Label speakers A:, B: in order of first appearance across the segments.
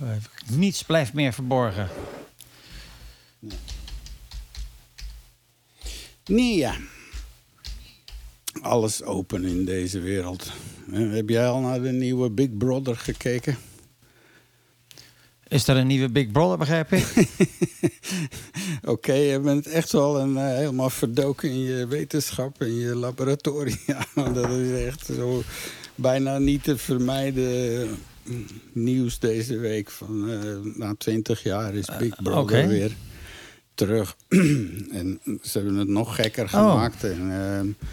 A: Eh, niets blijft meer verborgen.
B: Nee, ja. Alles open in deze wereld. Eh, Heb jij al naar de nieuwe Big Brother gekeken?
A: Is er een nieuwe Big Brother, begrijp ik?
B: Oké, je bent echt wel een, eh, helemaal verdoken in je wetenschap, in je laboratoria. Dat is echt zo bijna niet te vermijden nieuws deze week. Van, eh, na twintig jaar is Big Brother
A: oké.
B: weer terug. en ze hebben het nog gekker gemaakt. En, eh,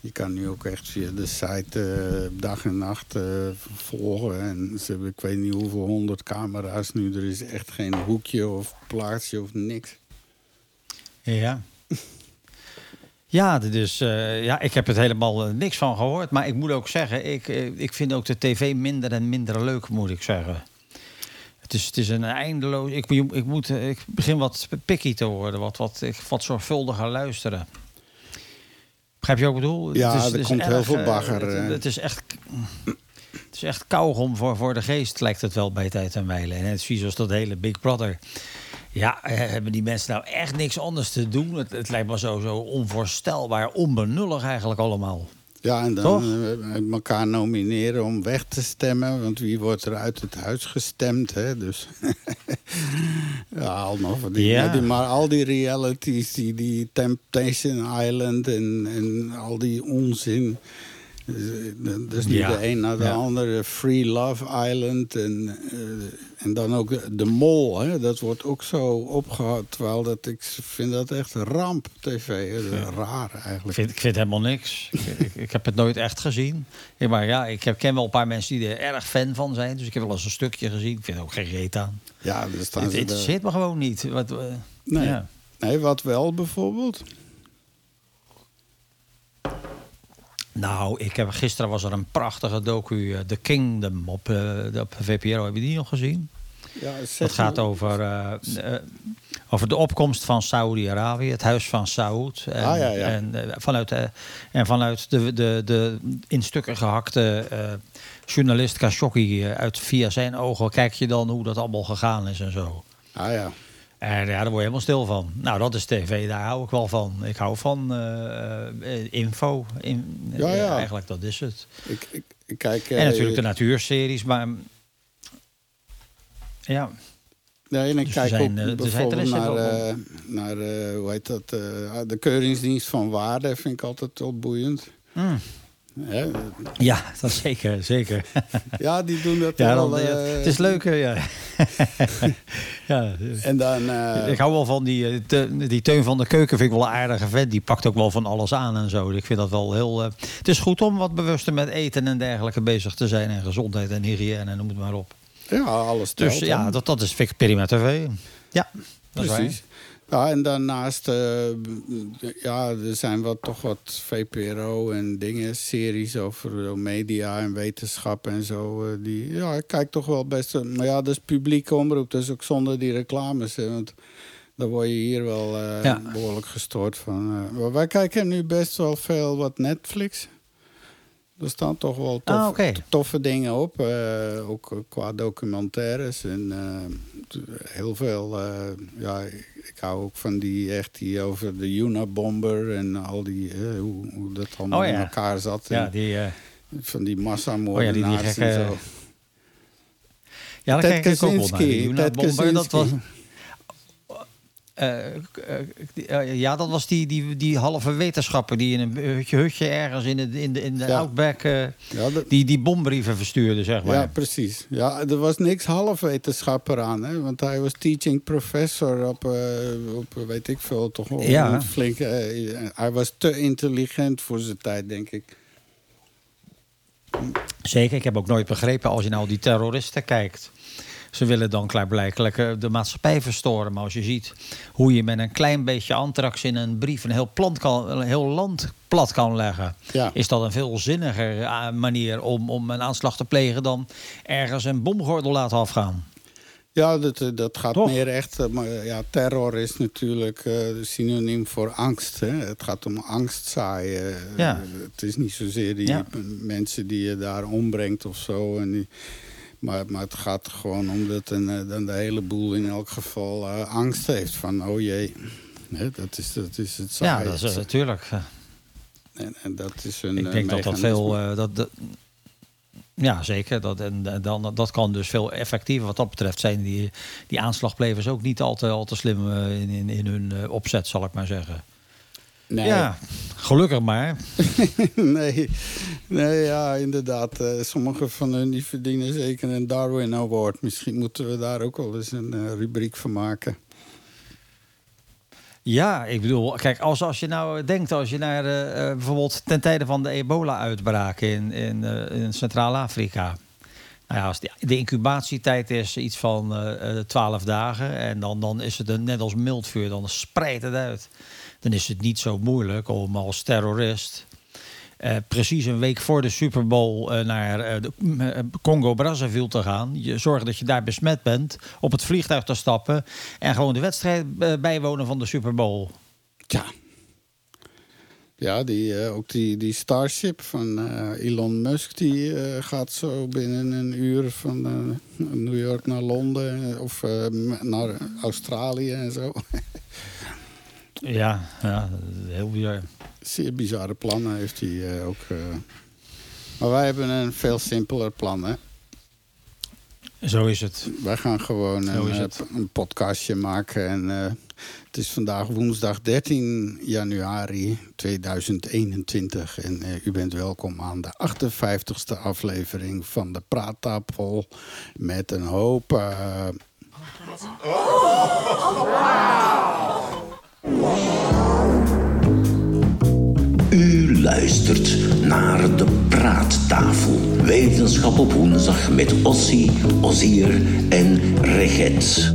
B: je kan nu ook echt via de site eh, dag en nacht eh, volgen. En ze hebben ik weet niet hoeveel honderd camera's nu. Er is echt geen hoekje of plaatsje of niks.
A: Ja. Ja, dus eh, ja, ik heb het helemaal eh, niks van gehoord. Maar ik moet ook zeggen, ik, eh, ik vind ook de tv minder en minder leuk, moet ik zeggen. Het is, het is een eindeloos. Ik, ik, moet, ik begin wat picky te worden, wat, wat, ik, wat zorgvuldiger luisteren. Begrijp je wat ik bedoel?
B: Ja,
A: Het is-
B: er
A: het is
B: komt heel veel bagger,
A: Het, het is echt. Het is echt kauwgom voor, voor de geest, lijkt het wel bij tijd en wijle. En het is zoals dat hele Big Brother. Ja, eh, hebben die mensen nou echt niks anders te doen? Het, het lijkt me zo, zo onvoorstelbaar, onbenullig eigenlijk allemaal.
B: Ja, en dan
A: Toch?
B: eh, elkaar nomineren om weg te stemmen. Want wie wordt er uit het huis gestemd, hè? Dus ja, allemaal van die,
A: Ja.
B: die- Maar al die realities, die, die Temptation Island en, en al die onzin... Dus,
A: Ja,
B: de een naar de
A: ja.
B: andere. Free Love Island. En, en dan ook de mol. Hè? Dat wordt ook zo opgehaald. Terwijl dat, ik vind dat echt ramp tv. Raar
A: Ik
B: eigenlijk.
A: vind, ik vind helemaal niks. ik, ik, ik heb het nooit echt gezien. Ja, maar ja, ik heb, ken wel een paar mensen die er erg fan van zijn. Dus ik heb wel eens een stukje gezien. Ik vind ook geen reet aan.
B: Ja,
A: Het
B: ze er-
A: interesseert me gewoon niet. Wat, eh,
B: Nee.
A: ja.
B: Nee, wat wel bijvoorbeeld?
A: Nou, ik heb, gisteren was er een prachtige docu, eh, The Kingdom, op, de- op VPRO. Heb je die nog gezien?
B: Ja,
A: Dat gaat over, eh, over de opkomst van Saoedi-Arabië, het huis van Saoed. En,
B: Ah, ja, ja.
A: en, vanuit, en vanuit de, de, de in stukken gehakte eh, journalist Khashoggi uit via zijn ogen kijk je dan hoe dat allemaal gegaan is en zo.
B: Ah ja.
A: En ja, daar word je helemaal stil van. Nou, dat is tv, daar hou ik wel van. Ik hou van eh, eh, info. In,
B: Ja, ja.
A: eigenlijk, dat is het.
B: Ik, ik, ik kijk...
A: En
B: eh,
A: natuurlijk de natuurseries, maar... Ja,
B: Nee, en ik
A: Dus
B: kijk
A: zijn,
B: ook bijvoorbeeld naar, eh, naar hoe heet dat, de Keuringsdienst van Waarde vind ik altijd wel boeiend.
A: Mm.
B: Hè?
A: ja dat zeker, zeker.
B: Ja, die doen dat
A: Ja, dan, ja,
B: eh,
A: het is leuk, ja. ja.
B: En dan... eh,
A: Ik hou wel van die, eh, te- die Teun van de Keuken, vind ik wel een aardige vent. Die pakt ook wel van alles aan en zo. Ik vind dat wel heel... eh, het is goed om wat bewuster met eten en dergelijke bezig te zijn. En gezondheid en hygiëne, noem het maar op.
B: ja, alles
A: Dus
B: telt,
A: ja,
B: hè?
A: dat, dat is vind ik prima tv. Ja, dat is waar.
B: Ja, en daarnaast, eh, ja, er zijn wat, toch wat VPRO en dingen, series over eh, media en wetenschap en zo. eh, die, ja, ik kijk toch wel best. Maar ja, dat is publieke omroep, dus ook zonder die reclames. Hè, want dan word je hier wel eh,
A: Ja.
B: behoorlijk gestoord van. maar wij kijken nu best wel veel wat Netflix. Er staan toch wel tof-
A: Ah,
B: toffe dingen op. eh, ook eh, qua documentaires. En eh, heel veel. ja, ik hou ook van die echt die over de Unabomber en al die. hoe, hoe dat allemaal
A: Oh, ja.
B: in elkaar zat.
A: Ja, die...
B: van die
A: Oh ja,
B: massamoordenaars
A: die,
B: en
A: gekke-
B: zo.
A: Ja, daar
B: Ted. Kaczynski, Ted
A: Bomber, dat was, Eh, eh, eh, ja, dat was die, die, die halve wetenschapper die in een hutje, hutje ergens in, het, in de, in de
B: Ja.
A: Outback...
B: Ja, dat-
A: die, die bombrieven verstuurde, zeg maar.
B: Ja, precies. Ja, er was niks half wetenschapper aan, hè? want hij was teaching professor op, op weet ik veel, toch wel
A: Ja.
B: eh, hij was te intelligent voor zijn tijd, denk ik.
A: Zeker, ik heb ook nooit begrepen als je nou die terroristen kijkt. Ze willen dan klaarblijkelijk eh, de maatschappij verstoren. Maar als je ziet hoe je met een klein beetje antrax in een brief een heel, plant kan, een heel land plat kan leggen,
B: Ja.
A: is dat een veel zinniger eh, manier om, om een aanslag te plegen dan ergens een bomgordel laten afgaan.
B: Ja, dat, eh, dat gaat
A: Toch?
B: meer echt. Maar ja, terror is natuurlijk synoniem voor angst. Hè? Het gaat om angst zaaien.
A: Ja.
B: Het is niet zozeer die
A: Ja.
B: mensen die je daar ombrengt of zo. En die Maar, maar het gaat gewoon om dat een, eh, dan de hele boel in elk geval eh, angst heeft. Van, oh jee, dat, is, dat is het
A: Ja,
B: saaie.
A: dat is natuurlijk. eh,
B: en, en dat is een
A: ik denk dat dat veel. dat, dat- ja, zeker. Dat, en, dan, dat kan dus veel effectiever wat dat betreft zijn. Die, die aanslagplevers ook niet al te, al te slim in, in, in hun opzet, zal ik maar zeggen.
B: Nee,
A: Ja, gelukkig maar.
B: nee, nee, ja, inderdaad. eh, sommige van hen die verdienen zeker een Darwin Award. Misschien moeten we daar ook wel eens een eh, rubriek van maken.
A: Ja, ik bedoel, kijk, als, als je nou denkt, als je naar eh, bijvoorbeeld ten tijde van de ebola-uitbraak in, in, in Centraal-Afrika. Nou ja, als de incubatietijd is iets van 12 dagen en dan, dan is het een, net als mildvuur, dan spreidt het uit. Dan is het niet zo moeilijk om als terrorist eh, precies een week voor de Super Bowl eh, naar eh, Congo-Brazzaville te gaan. Je zorgt dat je daar besmet bent, op het vliegtuig te stappen en gewoon de wedstrijd bijwonen van de Super Bowl.
B: Tja. Ja, die, ook die, die Starship van Elon Musk... die gaat zo binnen een uur van New York naar Londen... of naar Australië en zo.
A: Ja, ja heel bizar.
B: Zeer bizarre plannen heeft hij eh, ook. eh. Maar wij hebben een veel simpeler plan, hè?
A: Zo is het.
B: Wij gaan gewoon een, eh, een podcastje maken. En eh, het is vandaag woensdag 13 januari 2021. En eh, u bent welkom aan de 58ste aflevering van de Praattafel. Met een hoop... eh,
C: U luistert naar de Praattafel. Wetenschap op woensdag met Ossie, Ozier en Reget.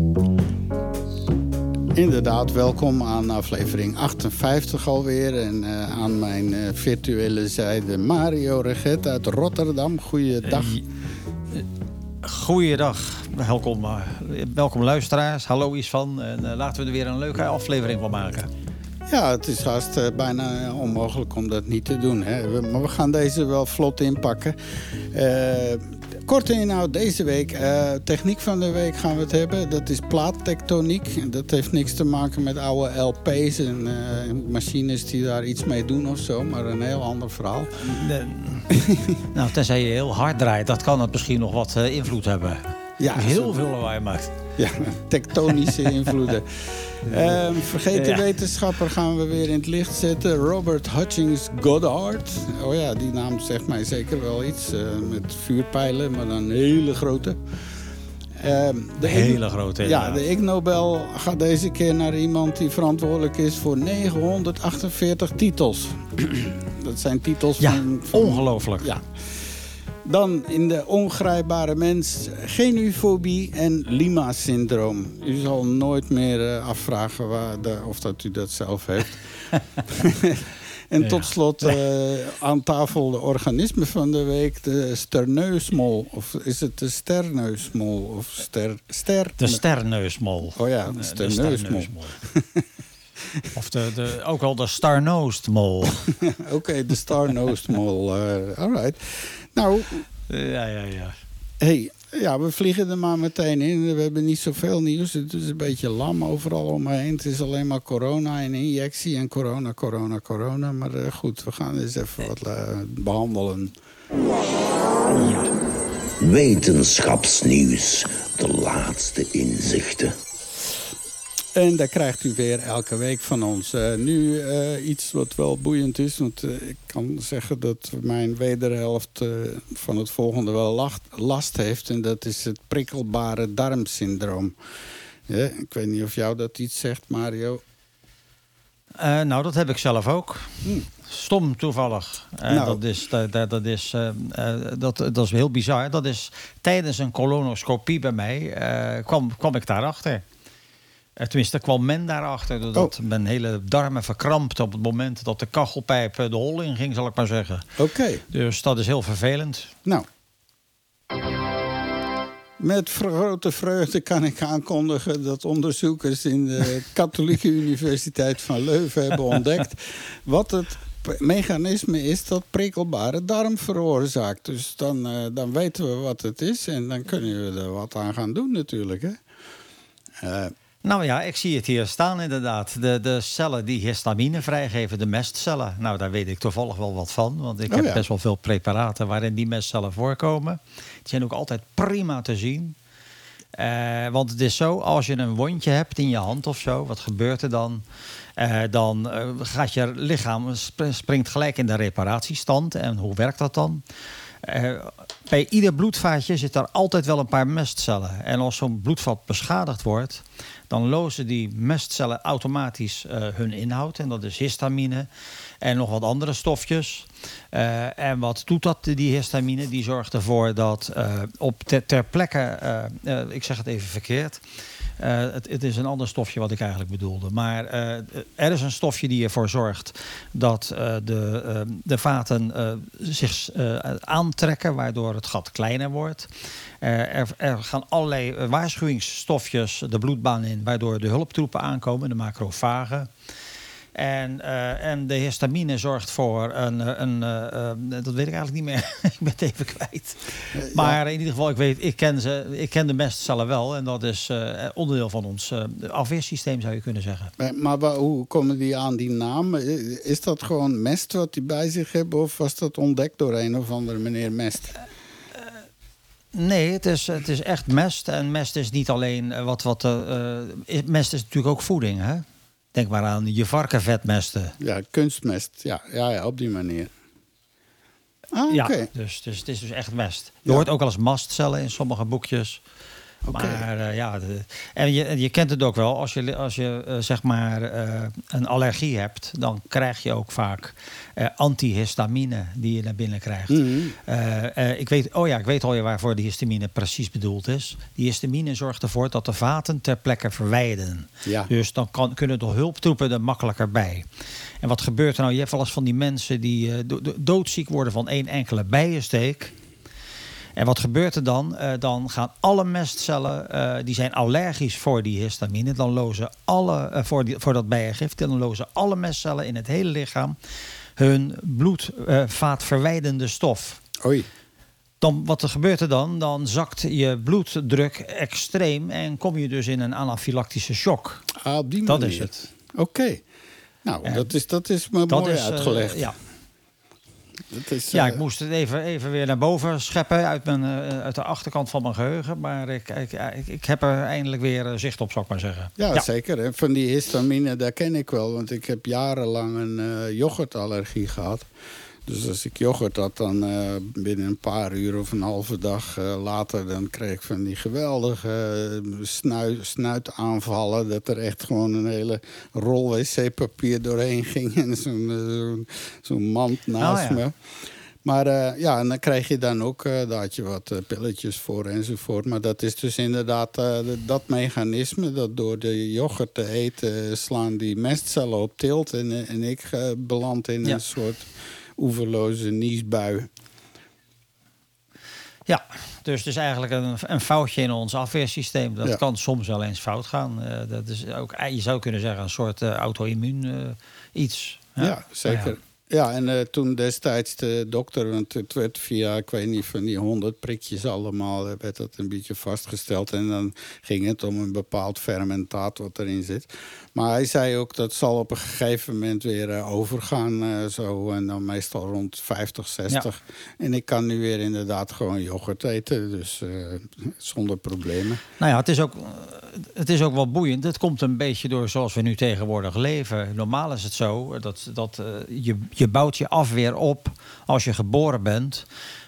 B: Inderdaad, welkom aan aflevering 58 alweer. En eh, aan mijn eh, virtuele zijde Mario Reget uit Rotterdam. Goeiedag.
A: Goeiedag. Welkom, eh, welkom luisteraars. Hallo Isvan. En eh, laten we er weer een leuke aflevering van maken.
B: Ja, het is haast eh, bijna onmogelijk om dat niet te doen. Hè. Maar we gaan deze wel vlot inpakken. Eh, korte inhoud deze week. Eh, techniek van de week gaan we het hebben. Dat is plaattectoniek. Dat heeft niks te maken met oude LP's en eh, machines die daar iets mee doen of zo. Maar een heel ander verhaal.
A: nou, tenzij je heel hard draait, dat kan het misschien nog wat eh, invloed hebben.
B: Ja,
A: heel veel lawaai maakt.
B: Ja, tektonische invloeden. Ehm, vergeten
A: Ja.
B: wetenschapper gaan we weer in het licht zetten. Robert Hutchings Goddard. Oh ja, die naam zegt mij zeker wel iets. eh, met vuurpijlen, maar dan hele grote. Ehm, de
A: Hele grote,
B: Ja, de Ig Nobel gaat deze keer naar iemand die verantwoordelijk is voor 948 titels. Dat zijn titels
A: Ja,
B: van, van
A: ongelooflijk.
B: ja. Dan in de ongrijpbare mens genufobie en Lima-syndroom. U zal nooit meer eh, afvragen waar de, of dat u dat zelf heeft. en tot slot eh, aan tafel de organisme van de week, de sterneusmol. Of is het de sterneusmol? Of ster, ster,
A: De sterneusmol.
B: Oh ja, de sterneusmol.
A: of de, de, ook wel de starnoostmol.
B: Oké, de starnoosmol. eh all right. Nou,
A: ja, ja, ja.
B: hey, ja, we vliegen er maar meteen in. We hebben niet zoveel nieuws. Het is een beetje lam overal om me heen. Het is alleen maar corona en injectie en corona, corona, corona. Maar eh, goed, we gaan eens even wat eh, behandelen.
C: Wetenschapsnieuws. De laatste inzichten.
B: En daar krijgt u weer elke week van ons. Eh, nu eh, iets wat wel boeiend is. Want eh, ik kan zeggen dat mijn wederhelft van het volgende wel last heeft. En dat is het prikkelbare darmsyndroom. Ja, ik weet niet of jou dat iets zegt, Mario.
A: Nou, dat heb ik zelf ook. Stom toevallig.
B: Nou.
A: dat, is, dat, dat, is, dat, dat is heel bizar. Dat is tijdens een colonoscopie bij mij kwam, kwam ik daarachter. Eh, tenminste, kwam men daarachter. Doordat mijn hele darmen verkrampte op het moment dat de kachelpijp eh, de hol in ging, zal ik maar zeggen.
B: Oké,
A: Dus dat is heel vervelend.
B: nou. Met grote vreugde kan ik aankondigen dat onderzoekers in de Katholieke Universiteit van Leuven hebben ontdekt wat het mechanisme is dat prikkelbare darm veroorzaakt. Dus dan, eh, dan weten we wat het is en dan kunnen we er wat aan gaan doen natuurlijk. Hè? Eh,
A: Nou ja, ik zie het hier staan inderdaad. De, de cellen die histamine vrijgeven, de mestcellen. Nou, daar weet ik toevallig wel wat van. Want ik
B: Oh,
A: heb
B: ja.
A: best wel veel preparaten waarin die mestcellen voorkomen. Die zijn ook altijd prima te zien. Eh, want het is zo, als je een wondje hebt in je hand of zo, wat gebeurt er dan? Eh, dan eh, gaat je lichaam sp- springt gelijk in de reparatiestand. En hoe werkt dat dan? Eh, bij ieder bloedvaatje zit er altijd wel een paar mestcellen. En als zo'n bloedvat beschadigd wordt, dan lozen die mestcellen automatisch eh, hun inhoud. En dat is histamine en nog wat andere stofjes. Eh, en wat doet dat, die histamine? Die zorgt ervoor dat op ter, ter plekke, ik zeg het even verkeerd. Eh, het, het is een ander stofje wat ik eigenlijk bedoelde. Maar eh, er is een stofje die ervoor zorgt dat eh, de, eh, de vaten zich aantrekken, waardoor het gat kleiner wordt. Er, er gaan allerlei waarschuwingsstofjes de bloedbaan in, waardoor de hulptroepen aankomen, de macrofagen. En, eh, en de histamine zorgt voor een, eh, een eh, dat weet ik eigenlijk niet meer. ik ben het even kwijt. Maar in ieder geval, ik weet, ik ken ze, ik ken de mestcellen wel. En dat is onderdeel van ons afweersysteem, zou je kunnen zeggen.
B: maar maar hoe komen die aan die naam? Is dat gewoon mest wat die bij zich hebben? Of was dat ontdekt door een of andere meneer Mest?
A: Nee, het is, het is echt mest. En mest is niet alleen wat. wat mest is natuurlijk ook voeding. Hè? Denk maar aan je varkenvetmesten.
B: Ja, kunstmest. Ja, ja, ja op die manier. Ah, oké.
A: Dus, dus het is dus echt mest. Je
B: Ja.
A: hoort ook wel eens mastcellen in sommige boekjes. Maar eh, ja, de- en je, je kent het ook wel. Als je, als je eh, zeg maar eh, een allergie hebt, dan krijg je ook vaak antihistamine die je naar binnen krijgt.
B: Mhm.
A: Ik weet, oh ja, ik weet alweer waarvoor die histamine precies bedoeld is. Die histamine zorgt ervoor dat de vaten ter plekke verwijderen.
B: Ja.
A: Dus dan kan, kunnen de hulptroepen er makkelijker bij. En wat gebeurt er nou? Je hebt wel eens van die mensen die do- do- doodziek worden van één enkele bijensteek. En wat gebeurt er dan? Eh, dan gaan alle mestcellen, eh, die zijn allergisch voor die histamine. Dan lozen alle, eh, voor, die, voor dat bijengif, dan lozen alle mestcellen in het hele lichaam hun bloedvaatverwijdende stof.
B: Oei.
A: Dan, wat er gebeurt er dan? Dan zakt je bloeddruk extreem en kom je dus in een anafylactische shock.
B: Ah, op die
A: Dat
B: manier.
A: is het.
B: Oké. Nou, dat, is, dat is
A: Dat
B: mooi
A: is,
B: uitgelegd.
A: ja.
B: Is,
A: ja,
B: eh,
A: ik moest het even, even weer naar boven scheppen uit, mijn, eh, uit de achterkant van mijn geheugen. Maar ik, ik, ik, ik heb er eindelijk weer eh, zicht op, zou ik maar zeggen.
B: Ja, zeker. En van die histamine, daar ken ik wel. Want ik heb jarenlang een eh, yoghurtallergie gehad. Dus als ik yoghurt had, dan eh, binnen een paar uur of een halve dag eh, later... dan kreeg ik van die geweldige eh, snui, snuitaanvallen... dat er echt gewoon een hele rol wc-papier doorheen ging... en zo'n zo'n- zo'n mand naast
A: Oh, ja.
B: me. Maar ja, en dan krijg je dan ook, eh, daar had je wat pilletjes voor enzovoort. Maar dat is dus inderdaad de- dat mechanisme dat door de yoghurt te eten slaan die mestcellen op tilt. En, en ik beland in
A: Ja.
B: een soort oeverloze niesbui.
A: Ja, dus het is eigenlijk een, een foutje in ons afweersysteem. Dat
B: Ja.
A: kan soms wel eens fout gaan. Eh, dat is ook, je zou kunnen zeggen, een soort eh, auto-immuun eh, iets.
B: Ja, zeker. Ja, en eh, toen destijds de dokter, want het werd via, ik weet niet, van die honderd prikjes allemaal, eh, werd dat een beetje vastgesteld. En dan ging het om een bepaald fermentaat wat erin zit. Maar hij zei ook dat zal op een gegeven moment weer eh, overgaan, zo. En dan meestal rond 50, 60. En ik kan nu weer inderdaad gewoon yoghurt eten, dus zonder problemen.
A: Nou ja, het is, ook, het is ook wel boeiend. Het komt een beetje door zoals we nu tegenwoordig leven. Normaal is het zo dat, dat je, je bouwt je afweer op als je geboren bent.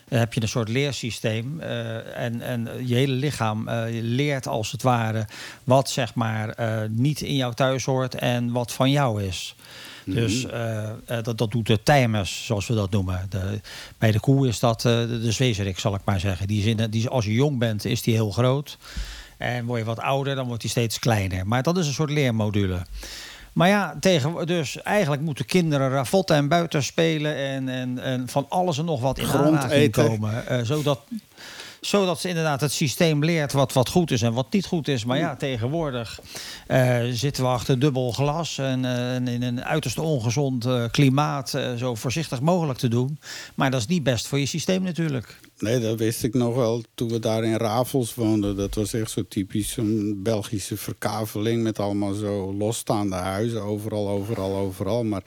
A: Dan heb je een soort leersysteem. eh, en, en je hele lichaam eh, leert als het ware wat zeg maar eh, niet in jou thuis hoort en wat van jou is. Dus eh, eh, dat, dat doet de tijmers, zoals we dat noemen. De, bij de koe is dat eh, de, de zwezerik, zal ik maar zeggen. Die is in, die, als je jong bent, is die heel groot. En word je wat ouder, dan wordt die steeds kleiner. Maar dat is een soort leermodule. Maar ja, tegen, dus eigenlijk moeten kinderen ravotten en buiten spelen... en, en, en van alles en nog wat in
B: Grond
A: aanraking
B: eten.
A: komen. eh, zodat, Zodat ze inderdaad het systeem leert wat, wat goed is en wat niet goed is. Maar ja, tegenwoordig uh, zitten we achter dubbel glas en uh, in een uiterst ongezond uh, klimaat zo voorzichtig mogelijk te doen. Maar dat is niet best voor je systeem natuurlijk.
B: Nee, dat wist ik nog wel toen we daar in Ravels woonden. Dat was echt zo typisch een Belgische verkaveling met allemaal zo losstaande huizen. Overal, overal, overal. Maar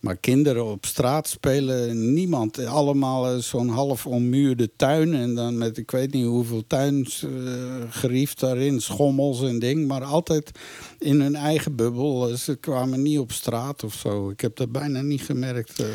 B: maar kinderen op straat spelen niemand. Allemaal eh, zo'n half ommuurde tuin. En dan met ik weet niet hoeveel tuingerief uh, daarin. Schommels en ding. Maar altijd in hun eigen bubbel. Ze kwamen niet op straat of zo. Ik heb dat bijna niet gemerkt. Uh.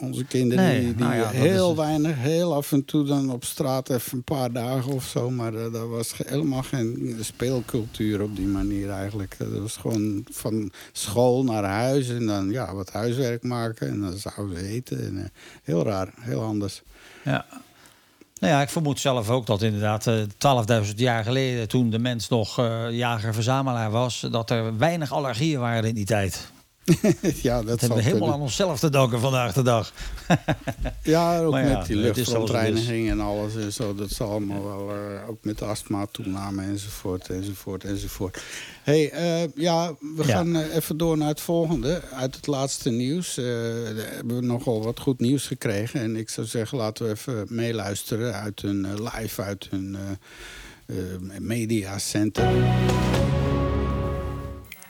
B: Onze kinderen die, die nou heel weinig, heel af en toe dan op straat even een paar dagen of zo. Maar uh, dat was helemaal geen speelcultuur op die manier eigenlijk. Dat was gewoon van school naar huis en dan ja, wat huiswerk maken en dan zouden ze eten. En, uh, heel raar, heel anders.
A: Ja. Nou ja, ik vermoed zelf ook dat inderdaad uh, eh, 12.000 jaar geleden, toen de mens nog jager-verzamelaar was, dat er weinig allergieën waren in die tijd.
B: ja, dat,
A: hebben we helemaal aan onszelf te danken vandaag de dag.
B: ja, ook met die luchtverontreiniging en alles en zo. Dat zal allemaal wel, uh, ook met astma toename enzovoort, enzovoort, enzovoort. hey, uh, ja, we gaan uh, even door naar het volgende. Uit het laatste nieuws hebben we nogal wat goed nieuws gekregen. En ik zou zeggen, laten we even meeluisteren uit een live uit een mediacenter.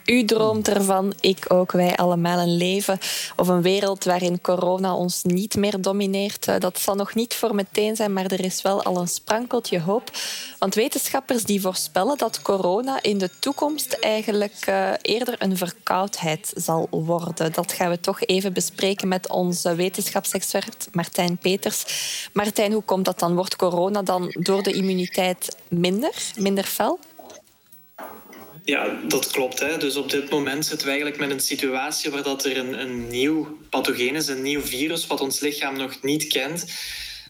D: U droomt ervan, ik ook, wij allemaal een leven of een wereld waarin corona ons niet meer domineert. Eh, dat zal nog niet voor meteen zijn, maar er is wel al een sprankeltje hoop. Want wetenschappers die voorspellen dat corona in de toekomst eigenlijk uh, eerder een verkoudheid zal worden. Dat gaan we toch even bespreken met onze wetenschapsexpert Martijn Peters. Martijn, hoe komt dat dan? Wordt corona dan door de immuniteit minder, minder fel?
E: Ja, dat klopt. Hè. Dus op dit moment zitten we eigenlijk met een situatie waar dat er een, een nieuw pathogeen is, een nieuw virus, wat ons lichaam nog niet kent.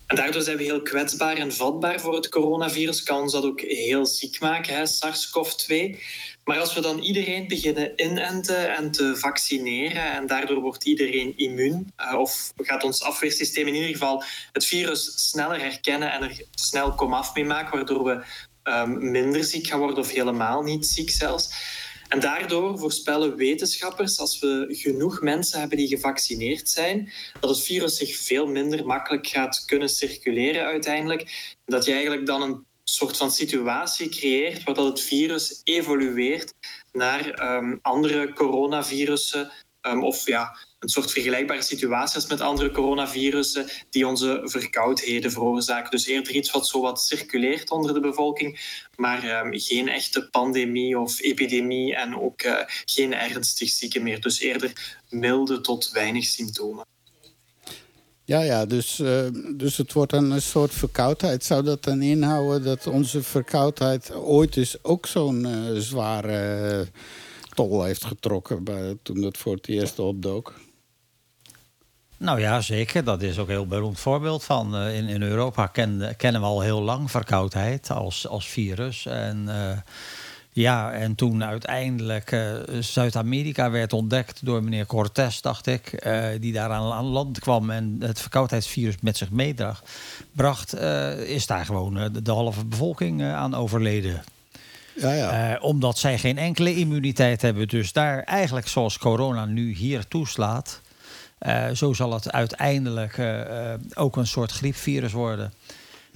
E: En daardoor zijn we heel kwetsbaar en vatbaar voor het coronavirus. Kan ons dat ook heel ziek maken, SARS-CoV-2. Maar als we dan iedereen beginnen inenten en te vaccineren en daardoor wordt iedereen immuun, uh, of gaat ons afweersysteem in ieder geval het virus sneller herkennen en er snel komaf mee maken, waardoor we um, minder ziek gaan worden of helemaal niet ziek zelfs. En daardoor voorspellen wetenschappers, als we genoeg mensen hebben die gevaccineerd zijn, dat het virus zich veel minder makkelijk gaat kunnen circuleren uiteindelijk. Dat je eigenlijk dan een soort van situatie creëert waar dat het virus evolueert naar um, andere coronavirussen um, of ja, een soort vergelijkbare situatie als met andere coronavirussen die onze verkoudheden veroorzaken. Dus eerder iets wat zo wat circuleert onder de bevolking, maar um, geen echte pandemie of epidemie en ook uh, geen ernstig zieken meer. Dus eerder milde tot weinig symptomen.
B: Ja, ja dus, uh, dus het wordt een soort verkoudheid. Zou dat dan inhouden dat onze verkoudheid ooit eens ook zo'n uh, zware tol heeft getrokken bij, toen het voor het eerst opdook?
A: Nou ja, zeker. Dat is ook een heel beroemd voorbeeld van. Uh, in, in Europa ken, kennen we al heel lang verkoudheid als, als virus. En uh, ja, en toen uiteindelijk uh, Zuid-Amerika werd ontdekt door meneer Cortés, dacht ik, die daar aan, land kwam en het verkoudheidsvirus met zich meedrag, bracht, is daar gewoon de, de halve bevolking aan overleden. Ja, ja. omdat zij geen enkele immuniteit hebben. Dus daar eigenlijk zoals corona nu hier toeslaat, zo zal het uiteindelijk uh, ook een soort griepvirus worden.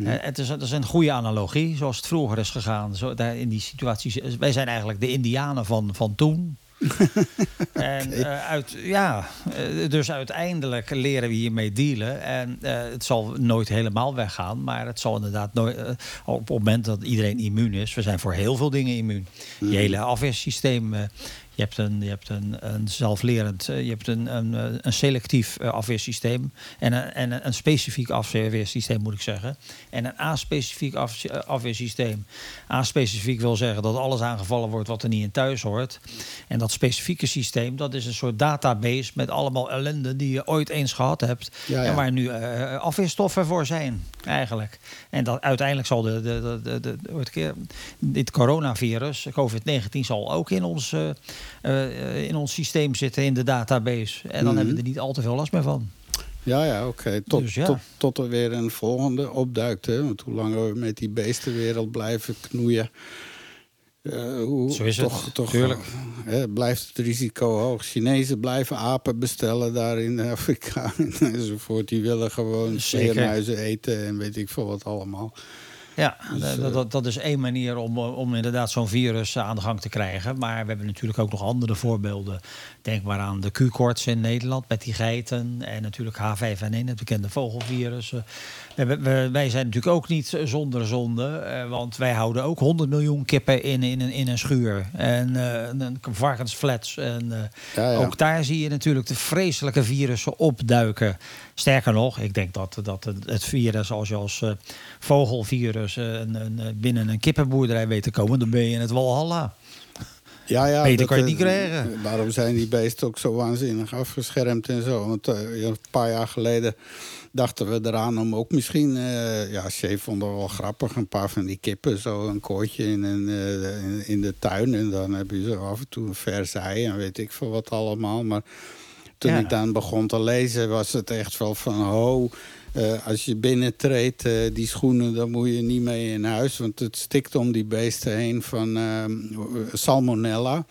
A: Het, is, het is een goede analogie, zoals het vroeger is gegaan. Zo, daar in die situaties, wij zijn eigenlijk de Indianen van, van toen. en uh, uit, ja, dus uiteindelijk leren we hiermee dealen. En uh, het zal nooit helemaal weggaan, maar het zal inderdaad nooit. Op het moment dat iedereen immuun is, we zijn voor heel veel dingen immuun. Je mhm. hele afweersysteem je hebt een, je hebt een, een zelflerend, eh, je hebt een, een, eh, een selectief eh, afweersysteem en een, en een specifiek afweersysteem moet ik zeggen. En een aspecifiek afweersysteem. Aspecifiek wil zeggen dat alles aangevallen wordt wat er niet in thuis hoort. En dat specifieke systeem, dat is een soort database met allemaal ellende die je ooit eens gehad hebt. En waar nu uh, afweerstoffen voor zijn, eigenlijk. En dat uiteindelijk zal de, de, de, de, de dit coronavirus, COVID-19, zal ook in ons uh, in ons systeem zitten in de database. En dan hebben we mhm. er niet al te veel last meer van.
B: Ja, ja, oké. Tot,
A: Dus ja.
B: tot, tot er weer een volgende opduikt. Hè? Want hoe langer we met die beestenwereld blijven knoeien... eh, hoe,
A: Zo is het,
B: toch, toch,
A: tuurlijk.
B: hè, blijft het risico hoog. Chinezen blijven apen bestellen daar in Afrika enzovoort. Die willen gewoon
A: Zeker.
B: vleermuizen eten en weet ik veel wat allemaal.
A: Ja,
B: Dus,
A: dat, dat, dat is één manier om, eh, om inderdaad zo'n virus eh, aan de gang te krijgen. Maar we hebben natuurlijk ook nog andere voorbeelden. Denk maar aan de Q-koorts in Nederland met die geiten. En natuurlijk H5N1, het bekende vogelvirus. Eh, we we- wij zijn natuurlijk ook niet zonder zonde. eh, want wij houden ook 100 miljoen kippen in, in, een, in een schuur. En eh, een, varkensflats. En eh,
B: Ja, ja.
A: ook daar zie je natuurlijk de vreselijke virussen opduiken. Sterker nog, ik denk dat, dat het- virus, als je als eh, vogelvirus eh, een, een, eh, binnen een kippenboerderij weet te komen, dan ben je in het walhalla.
B: Ja, ja,
A: Beter
B: dat,
A: kan je het
B: eh,
A: niet krijgen.
B: Daarom zijn die beesten ook zo waanzinnig afgeschermd en zo. Want een paar jaar geleden dachten we eraan om ook misschien... eh, ja, Chef vond het wel grappig. Een paar van die kippen, zo een koortje in, een, in, in de tuin. En dan heb je zo af en toe een vers ei en weet ik veel wat allemaal. Maar toen
A: Ja.
B: ik dan begon te lezen was het echt wel van... ho, eh, als je binnentreedt, eh, die schoenen, dan moet je niet mee in huis. Want het stikt om die beesten heen van eh, salmonella.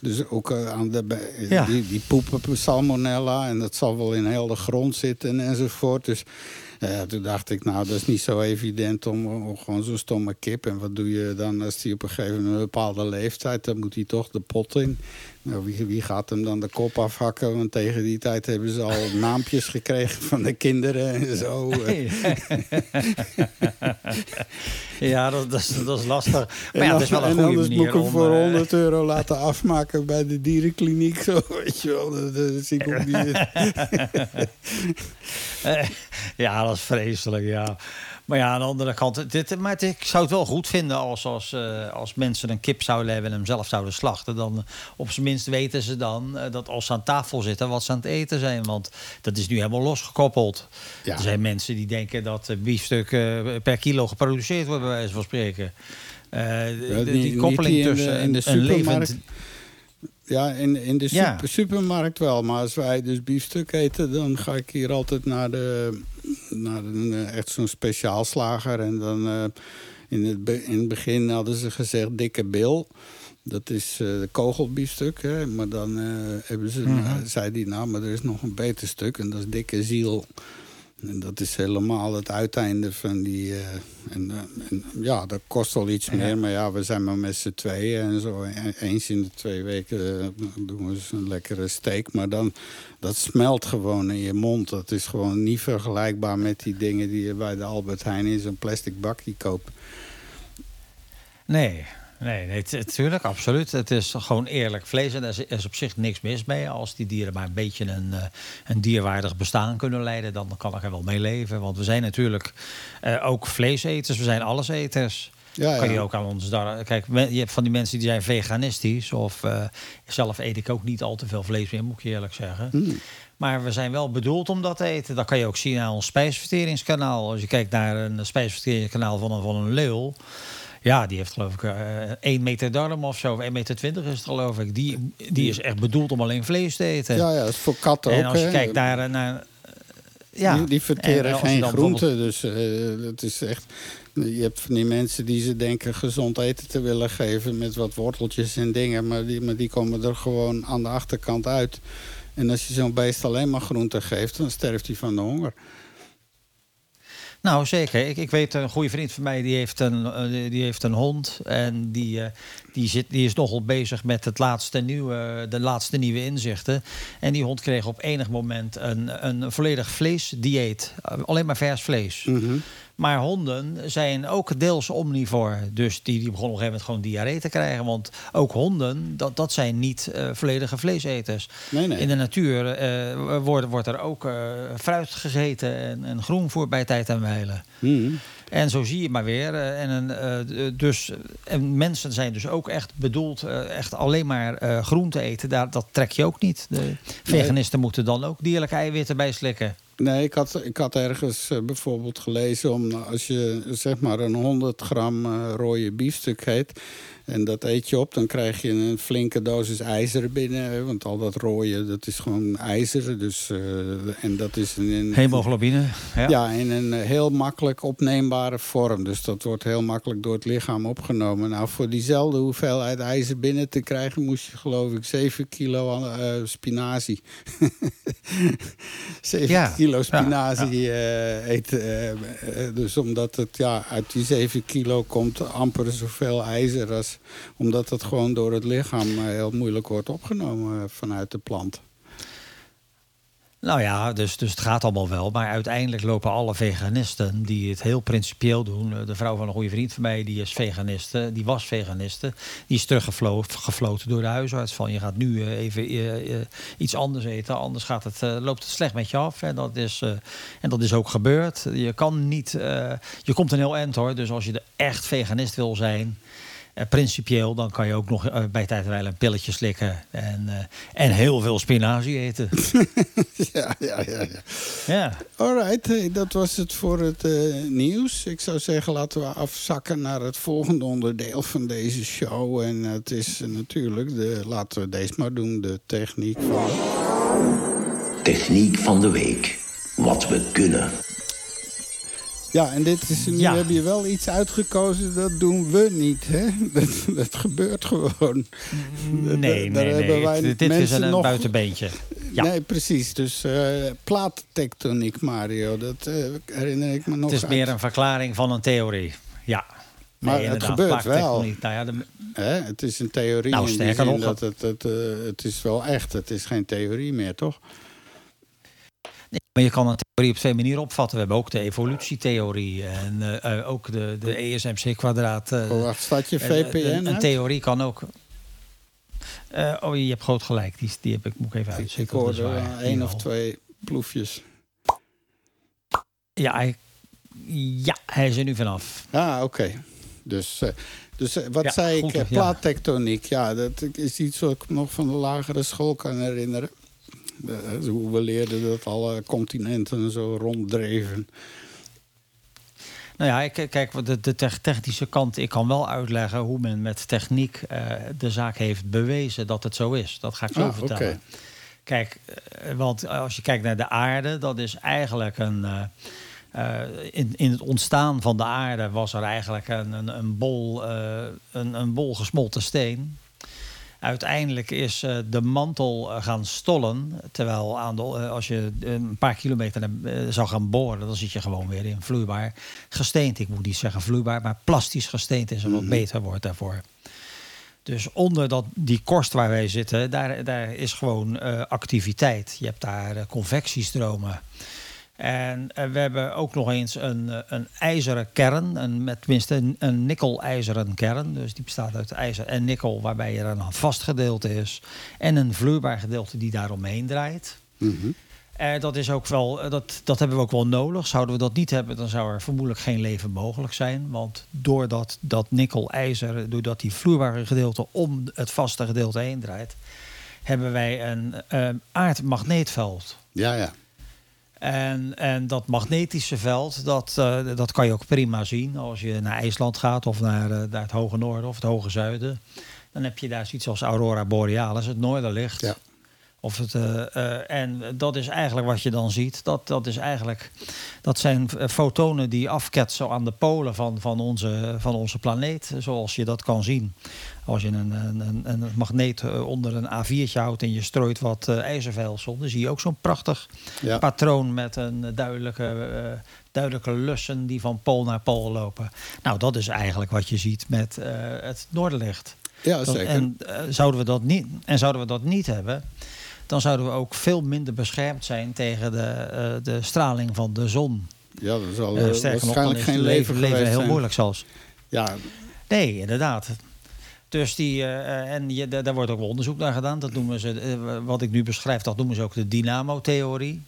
B: Dus ook aan de,
A: Ja.
B: die, die poepen salmonella. En dat zal wel in heel de grond zitten enzovoort. Dus toen dacht ik, nou, dat is niet zo evident om, om gewoon zo'n stomme kip. En wat doe je dan als die op een gegeven moment een bepaalde leeftijd... dan moet hij toch de pot in. Nou, wie, wie gaat hem dan de kop afhakken? Want tegen die tijd hebben ze al naampjes gekregen van de kinderen en zo. eh.
A: ja, dat, dat, is, dat is lastig. Maar
B: En,
A: ja,
B: dan-
A: het is wel een
B: en
A: goede
B: anders moet
A: manier
B: ik hem voor
A: eh,
B: 100 euro laten afmaken bij de dierenkliniek. Zo, weet je wel, dat, dat zie ik ook niet.
A: Eh, ja, dat is vreselijk, ja. Maar ja, aan de andere kant, dit, maar het- ik zou het wel goed vinden als, als, eh, als mensen een kip zouden hebben en hem zelf zouden slachten. Dan eh, op zijn minst weten ze dan eh, dat als ze aan tafel zitten, wat ze aan het eten zijn. Want dat is nu helemaal losgekoppeld.
B: Ja.
A: Er zijn mensen die denken dat biefstuk eh, per kilo geproduceerd wordt, bij wijze van spreken.
B: Ja,
A: die, koppeling
B: die in de-
A: tussen
B: in de
A: een- een
B: supermarkt.
A: levend...
B: Ja, in, in de
A: Ja.
B: supermarkt wel. Maar als wij dus biefstuk eten, dan ga ik hier altijd naar, de, naar een, eh, echt zo'n speciaalslager. En dan eh, in, het, be- in het begin hadden ze gezegd dikke bil. Dat is eh, de kogelbiefstuk. Hè? Maar dan eh, hebben ze,
A: Mhm.
B: zei die nou, maar er is nog een beter stuk. En dat is dikke ziel. En dat is helemaal het uiteinde van die... eh, en, eh, en, ja, dat kost wel iets meer. Maar ja, we zijn maar met z'n tweeën en zo. Eens in de twee weken eh, doen we eens een lekkere steak. Maar dan, dat smelt gewoon in je mond. Dat is gewoon niet vergelijkbaar met die dingen die je bij de Albert Heijn in zo'n plastic bakje koopt.
A: Nee, nee, nee, natuurlijk, absoluut. Het is gewoon eerlijk vlees en er is, is op zich niks mis mee. Als die dieren maar een beetje een, eh, een dierwaardig bestaan kunnen leiden, dan kan ik er wel mee leven. Want we zijn natuurlijk eh, ook vleeseters, we zijn alleseters.
B: Ja,
A: Kan
B: ja.
A: je ook aan ons daar. Kijk, je hebt van die mensen die zijn veganistisch. Of eh, zelf eet ik ook niet al te veel vlees meer, moet ik je eerlijk zeggen.
B: Hmm.
A: Maar we zijn wel bedoeld om dat te eten. Dat kan je ook zien aan ons spijsverteringskanaal. Als je kijkt naar een spijsverteringskanaal van een, van een leeuw. Ja, die heeft geloof ik eh 1 meter darm of zo. of 1 meter 20 is het geloof ik. Die, die is echt bedoeld om alleen vlees te eten.
B: Ja, ja, dat is voor katten ook.
A: en als je kijkt naar... eh, naar eh, ja.
B: Die, die verteren
A: En
B: geen groenten. Dus het is echt. Je hebt van die mensen die ze denken gezond eten te willen geven met wat worteltjes en dingen. Maar die, maar die komen er gewoon aan de achterkant uit. En als je zo'n beest alleen maar groenten geeft, dan sterft hij van de honger.
A: Nou, zeker. Ik, ik weet een goede vriend van mij die heeft een, eh, die heeft een hond. En die, eh, die, zit, die is nogal bezig met het laatste nieuwe, de laatste nieuwe inzichten. En die hond kreeg op enig moment een, een volledig vleesdieet. Alleen maar vers vlees.
B: Mhm.
A: Maar honden zijn ook deels omnivor. Dus die, die begonnen op een gegeven moment gewoon diarree te krijgen. Want ook honden, dat, dat zijn niet eh, volledige vleeseters.
B: Nee, nee.
A: In de natuur eh, wordt, wordt er ook eh, fruit gegeten en, en groen voor bij tijd en wijle.
B: Mhm.
A: En zo zie je maar weer. en, een, dus, en mensen zijn dus ook echt bedoeld echt alleen maar eh groen te eten. Daar, dat trek je ook niet. De veganisten moeten dan ook dierlijke eiwitten bij slikken.
B: Nee, ik had, ik had ergens uh, bijvoorbeeld gelezen om als je zeg maar een 100 gram uh, rode biefstuk heet. En dat eet je op, dan krijg je een flinke dosis ijzer binnen. Want al dat rode, dat is gewoon ijzer. Dus, uh, en dat is een,
A: Hemoglobine.
B: Ja. ja, in een heel makkelijk opneembare vorm. Dus dat wordt heel makkelijk door het lichaam opgenomen. Nou, voor diezelfde hoeveelheid ijzer binnen te krijgen... moest je geloof ik 7 kilo spinazie. 7 ja. kilo spinazie ja, ja. Uh, eten. dus omdat het ja, uit die 7 kilo komt amper zoveel ijzer als omdat het gewoon door het lichaam eh, heel moeilijk wordt opgenomen eh, vanuit de plant.
A: Nou ja, dus, dus het gaat allemaal wel. Maar uiteindelijk lopen alle veganisten die het heel principieel doen. Eh, de vrouw van een goede vriend van mij, die is veganiste. Die was veganiste. Die is teruggefloten door de huisarts. Van je gaat nu even iets anders eten. Anders gaat het, loopt het slecht met je af. En dat is, en dat is ook gebeurd. Je kan niet. je komt een heel eind hoor. Dus als je er echt veganist wil zijn principieel, dan kan je ook nog uh, bij tijd en wijle een pilletje slikken. En, uh, en heel veel spinazie eten.
B: ja, ja, ja. ja.
A: ja.
B: Alright, hey, dat was het voor het nieuws. Ik zou zeggen, laten we afzakken naar het volgende onderdeel van deze show. En het is natuurlijk, de, laten we deze maar doen, de techniek van...
C: Techniek van de week. Wat we kunnen.
B: Ja, en dit is, nu heb je wel iets uitgekozen, dat doen we niet. Hè? Dat, dat gebeurt gewoon.
A: Nee, Daar nee, nee. Wij dit is een, nog... buitenbeentje.
B: Ja. Nee, precies. Dus uh, plaattectoniek, Mario, dat uh, herinner ik me nog
A: Het is meer een verklaring van een theorie, ja.
B: Maar het gebeurt wel. Nou ja, de... Hè? Het is een theorie nou, in die zin dat het, het, uh, het is wel echt. Het is geen theorie meer, toch?
A: Maar je kan een theorie op twee manieren opvatten. We hebben ook de evolutietheorie en uh, ook de, de ESMC-kwadraat. Uh,
B: oh, wacht, staat je VPN
A: Een, een theorie kan ook... Uh, oh, je hebt groot gelijk. Die, die heb ik, moet ik even uitzetten.
B: Ik hoorde één of twee ploefjes.
A: Ja, hij, ja, hij is er nu vanaf.
B: Ah, oké. Dus, dus wat ja, zei goed, ik? Plaattectoniek. Ja. ja, dat is iets wat ik nog van de lagere school kan herinneren. Eh, hoe we leerden dat alle continenten zo ronddreven.
A: Nou ja, kijk, de, de technische kant, ik kan wel uitleggen hoe men met techniek uh, de zaak heeft bewezen dat het zo is. Dat ga ik zo ah, vertellen. Kijk, uh, want als je kijkt naar de aarde, dat is eigenlijk een. Uh, in, in het ontstaan van de aarde was er eigenlijk een, een, een bol, een, een bol gesmolten steen. Uiteindelijk is uh, de mantel eh, gaan stollen. Terwijl aan de, uh, als je een paar kilometer zou gaan boren, dan zit je gewoon weer in vloeibaar gesteente. Ik moet niet zeggen vloeibaar, maar plastisch gesteente is een wat mhm. beter woord daarvoor. Dus onder dat, die korst waar wij zitten, daar, daar is gewoon activiteit. Je hebt daar convectiestromen. En uh, we hebben ook nog eens een, uh, een ijzeren kern, een, met tenminste een, een nikkel-ijzeren kern. Dus die bestaat uit ijzer en nikkel, waarbij er een vast gedeelte is. En een vloeibaar gedeelte die daaromheen draait. Mm -hmm. uh, dat, is ook wel, dat, dat hebben we ook wel nodig. Zouden we dat niet hebben, dan zou er vermoedelijk geen leven mogelijk zijn. Want doordat dat nikkel-ijzer, doordat die vloeibare gedeelte om het vaste gedeelte heen draait, hebben wij een aardmagneetveld.
B: Ja, ja.
A: En, en dat magnetische veld, dat, uh, dat kan je ook prima zien als je naar IJsland gaat of naar, uh, naar het hoge noorden of het hoge zuiden. Dan heb je daar zoiets als aurora borealis, het noorderlicht. Ja. Of het, uh, en dat is eigenlijk wat je dan ziet. Dat, dat, is eigenlijk, dat zijn fotonen die afketsen aan de polen van, van, onze, van onze planeet. Zoals je dat kan zien. Als je een, een, een magneet eh, onder een A4'tje houdt en je strooit wat ijzervelsel, dan zie je ook zo'n prachtig patroon met een duidelijke, duidelijke lussen die van pool naar pool lopen. Nou, dat is eigenlijk wat je ziet met het noorderlicht.
B: Ja, zeker.
A: En, zouden we dat niet, en zouden we dat niet hebben, dan zouden we ook veel minder beschermd zijn tegen de, de straling van de zon.
B: Ja, dat zal uh, waarschijnlijk geen leven, leven
A: heel moeilijk zelfs.
B: Ja.
A: Nee, inderdaad. Dus die, uh, en je, daar wordt ook wel onderzoek naar gedaan. Dat noemen ze, uh, wat ik nu beschrijf, dat noemen ze ook de dynamo-theorie.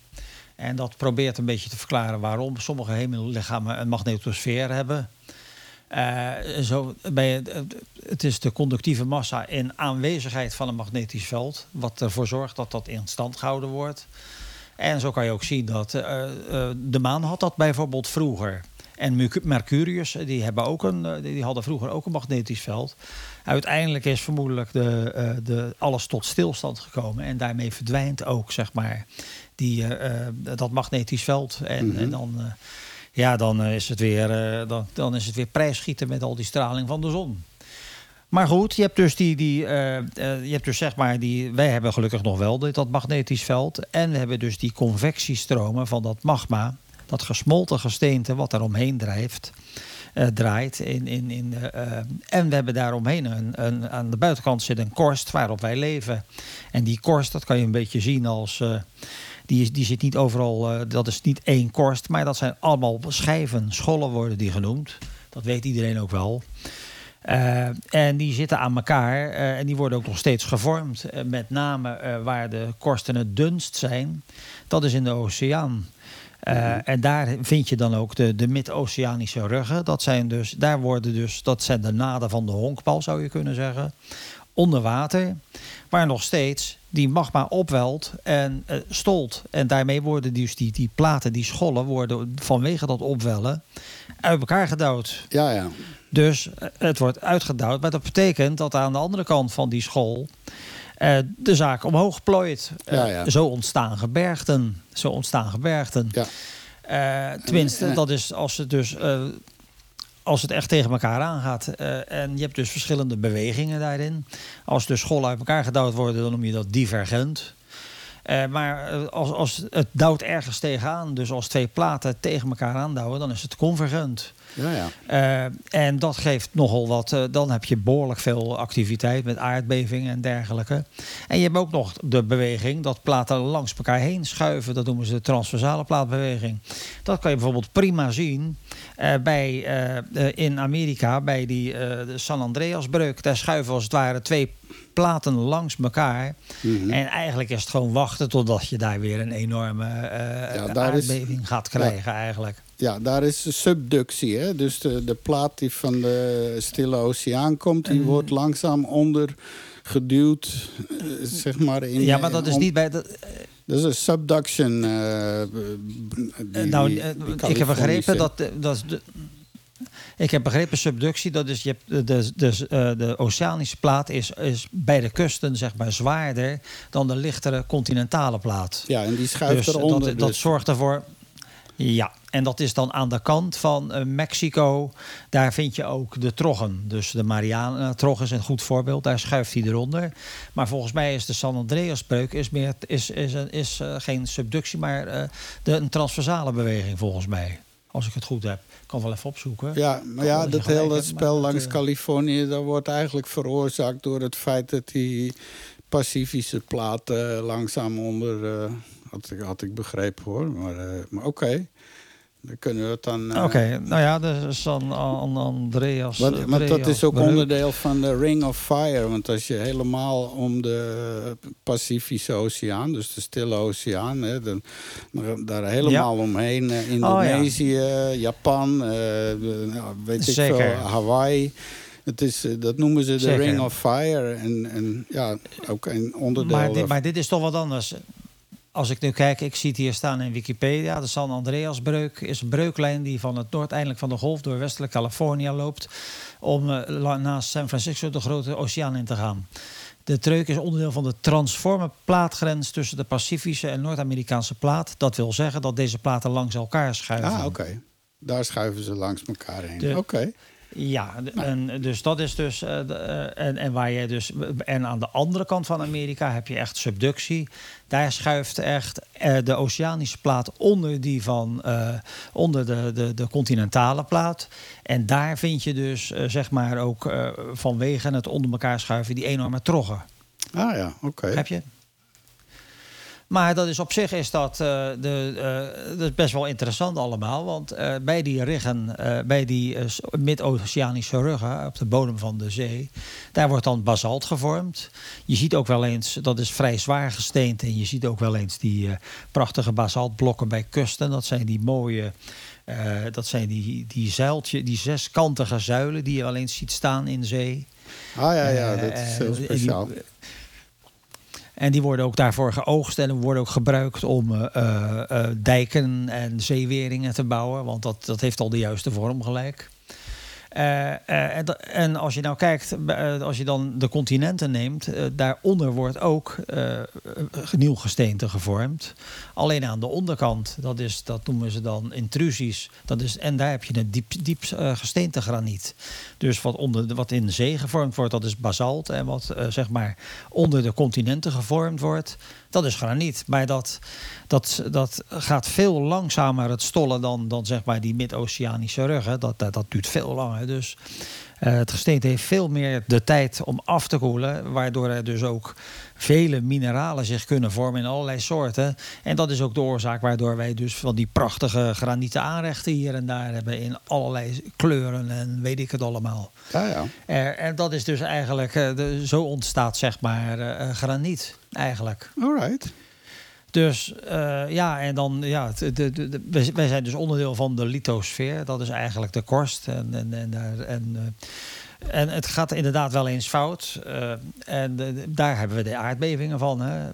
A: En dat probeert een beetje te verklaren waarom sommige hemellichamen een magnetosfeer hebben. Uh, zo bij, het is de conductieve massa in aanwezigheid van een magnetisch veld, wat ervoor zorgt dat dat in stand gehouden wordt. En zo kan je ook zien dat eh, eh, de maan had dat bijvoorbeeld vroeger. En Mercu- Mercurius, eh, die, hebben ook een, eh, die hadden vroeger ook een magnetisch veld. Uiteindelijk is vermoedelijk de, eh, de, alles tot stilstand gekomen. En daarmee verdwijnt ook, zeg maar, die, eh, eh, dat magnetisch veld. En, en dan, eh, ja, dan, eh, is het weer, eh, dan, dan is het weer prijsschieten met al die straling van de zon. Maar goed, je hebt dus die, die eh, je hebt dus zeg maar die, wij hebben gelukkig nog wel dit, dat magnetisch veld. En we hebben dus die convectiestromen van dat magma, dat gesmolten gesteente wat daar omheen drijft, draait. In, in, in, en we hebben daaromheen een, een, aan de buitenkant zit een korst waarop wij leven. En die korst, dat kan je een beetje zien als. Die, is, die zit niet overal, eh, dat is niet één korst, maar dat zijn allemaal schijven, schollen worden die genoemd. Dat weet iedereen ook wel. Eh, en die zitten aan elkaar eh, en die worden ook nog steeds gevormd. Met name waar de korsten het dunst zijn, dat is in de oceaan. Eh, En daar vind je dan ook de, de mid-oceanische ruggen. Dat zijn dus, daar worden dus, dat zijn de naden van de honkbal, zou je kunnen zeggen. Onder water, waar nog steeds die magma opwelt en eh, stolt. En daarmee worden dus die, die platen, die schollen, worden vanwege dat opwellen uit elkaar gedouwd.
B: Ja, ja.
A: Dus eh, het wordt uitgedouwd. Maar dat betekent dat aan de andere kant van die school eh, de zaak omhoog plooit.
B: Ja, ja.
A: Zo ontstaan gebergten. Zo ontstaan gebergten.
B: Ja.
A: Eh, tenminste,
B: En- en-
A: dat is als het dus. Als het echt tegen elkaar aangaat. Eh, en je hebt dus verschillende bewegingen daarin. Als de scholen uit elkaar gedouwd worden, dan noem je dat divergent. Eh, maar eh, als, als het douwt ergens tegenaan, dus als twee platen tegen elkaar aandouwen, dan is het convergent.
B: Ja, ja.
A: Eh, en dat geeft nogal wat. eh, dan heb je behoorlijk veel activiteit met aardbevingen en dergelijke. En je hebt ook nog de beweging dat platen langs elkaar heen schuiven. Dat noemen ze de transversale plaatbeweging. Dat kan je bijvoorbeeld prima zien eh, bij, in Amerika bij die de San Andreasbreuk. Daar schuiven als het ware twee platen langs elkaar.
B: Mhm.
A: En eigenlijk is het gewoon wachten totdat je daar weer een enorme
B: Ja, daar is-
A: aardbeving gaat krijgen eigenlijk.
B: Ja, daar is subductie. Hè? Dus de, de plaat die van de Stille Oceaan komt, die
A: En-
B: wordt langzaam onder geduwd, eh, zeg maar. In,
A: Ja, maar dat is niet bij. Dat,
B: Dat is een subduction. eh, die-
A: nou,
B: die-
A: eh,
B: die
A: ik heb begrepen dat, eh, dat is de, ik heb begrepen subductie, dat is je hebt de, de, de, de oceanische plaat is, is bij de kusten zeg maar zwaarder dan de lichtere continentale plaat.
B: Ja, en die schuift
A: dus
B: eronder.
A: dat, dat
B: dus.
A: zorgt ervoor. Ja, en dat is dan aan de kant van eh, Mexico. Daar vind je ook de troggen. Dus de Mariana-trog is een goed voorbeeld. Daar schuift hij eronder. Maar volgens mij is de San Andreasbreuk is meer, is, is, is, is eh, geen subductie, maar eh, de, een transversale beweging volgens mij. Als ik het goed heb. Ik kan wel even opzoeken.
B: Ja, maar ja,
A: dat
B: hele
A: hebt,
B: spel langs Californië... dat wordt eigenlijk veroorzaakt door het feit dat die Pacifische plaat eh, langzaam onder... had, ik, had ik begrepen hoor, maar, maar oké. Dan kunnen we het dan... eh,
A: Oké, nou ja, de San An- Andreas.
B: Want, want dat is ook onderdeel van de Ring of Fire. Want als je helemaal om de Pacifische Oceaan, dus de Stille Oceaan, hè, dan, dan- daar helemaal omheen, eh, Indonesië, Japan, eh, weet ik
A: Zeker.
B: veel, Hawaii. Het is, dat noemen ze de
A: Zeker.
B: Ring of Fire. En, en ja, ook een onderdeel.
A: Maar dit, maar dit is toch wat anders. Als ik nu kijk, ik zie het hier staan in Wikipedia. De San Andreasbreuk is een breuklijn die van het noordeindelijk van de golf door westelijk Californië loopt. Om la- naast San Francisco de grote oceaan in te gaan. De treuk is onderdeel van de transforme plaatgrens tussen de Pacifische en Noord-Amerikaanse plaat. Dat wil zeggen dat deze platen langs elkaar schuiven.
B: Ah, oké. Daar schuiven ze langs elkaar heen. Oké.
A: Ja, en, dus dat is dus. eh, eh, en, en waar je dus. En aan de andere kant van Amerika heb je echt subductie. Daar schuift echt eh, de oceanische plaat onder die van. onder de, de, de continentale plaat. En daar vind je dus, zeg maar, ook vanwege het onder elkaar schuiven, die enorme troggen.
B: Ah ja, oké.
A: Heb je? Maar dat is op zich is dat, eh, de, eh, dat is best wel interessant allemaal. Want eh, bij die riggen, bij die mid-oceanische ruggen op de bodem van de zee, daar wordt dan basalt gevormd. Je ziet ook wel eens, dat is vrij zwaar gesteend. En je ziet ook wel eens die prachtige basaltblokken bij kusten. Dat zijn die mooie. eh, dat zijn die, die zuiltje, die zeskantige zuilen die je wel eens ziet staan in zee.
B: Ah ja, ja, dat is heel
A: die-
B: speciaal.
A: En die worden ook daarvoor geoogst en worden ook gebruikt om uh, uh, dijken en zeeweringen te bouwen. Want dat, dat heeft al de juiste vorm gelijk. En, en, als je nou kijkt, als je dan de continenten neemt, daaronder wordt ook nieuw gesteente gevormd. Alleen aan de onderkant, dat, is, dat noemen ze dan intrusies. Dat is, en daar heb je een diep, diep gesteentegraniet. Dus wat, onder, wat in de zee gevormd wordt, dat is basalt. En wat zeg maar onder de continenten gevormd wordt, dat is graniet. Maar dat, dat, dat gaat veel langzamer het stollen dan, dan zeg maar die mid-oceanische ruggen. Dat, dat, dat duurt veel langer. Dus uh, het gesteente heeft veel meer de tijd om af te koelen. Waardoor er dus ook vele mineralen zich kunnen vormen in allerlei soorten. En dat is ook de oorzaak waardoor wij dus van die prachtige granieten aanrechten hier en daar hebben. In allerlei kleuren en weet ik het allemaal.
B: Ja, ja.
A: Er, en dat is dus eigenlijk, de, zo ontstaat zeg maar uh, graniet eigenlijk.
B: Alright.
A: Dus uh, ja, en dan, ja, de, de, de, wij zijn dus onderdeel van de lithosfeer. Dat is eigenlijk de korst. En, en, en, en, uh, en het gaat inderdaad wel eens fout. Uh, en daar hebben we de aardbevingen van. Hè.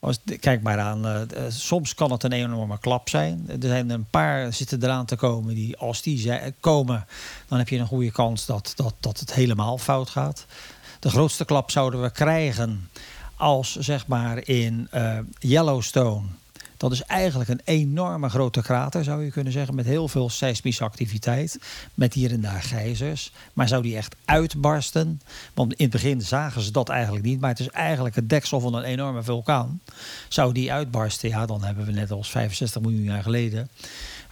A: Als, kijk maar aan, soms kan het een enorme klap zijn. Er zijn een paar zitten eraan te komen die, als die zijn, komen, dan heb je een goede kans dat, dat, dat het helemaal fout gaat. De grootste klap zouden we krijgen als zeg maar in Yellowstone. Dat is eigenlijk een enorme grote krater, zou je kunnen zeggen, met heel veel seismische activiteit. Met hier en daar gijzers. Maar zou die echt uitbarsten? Want in het begin zagen ze dat eigenlijk niet. Maar het is eigenlijk het deksel van een enorme vulkaan. Zou die uitbarsten, ja, dan hebben we net als 65 miljoen jaar geleden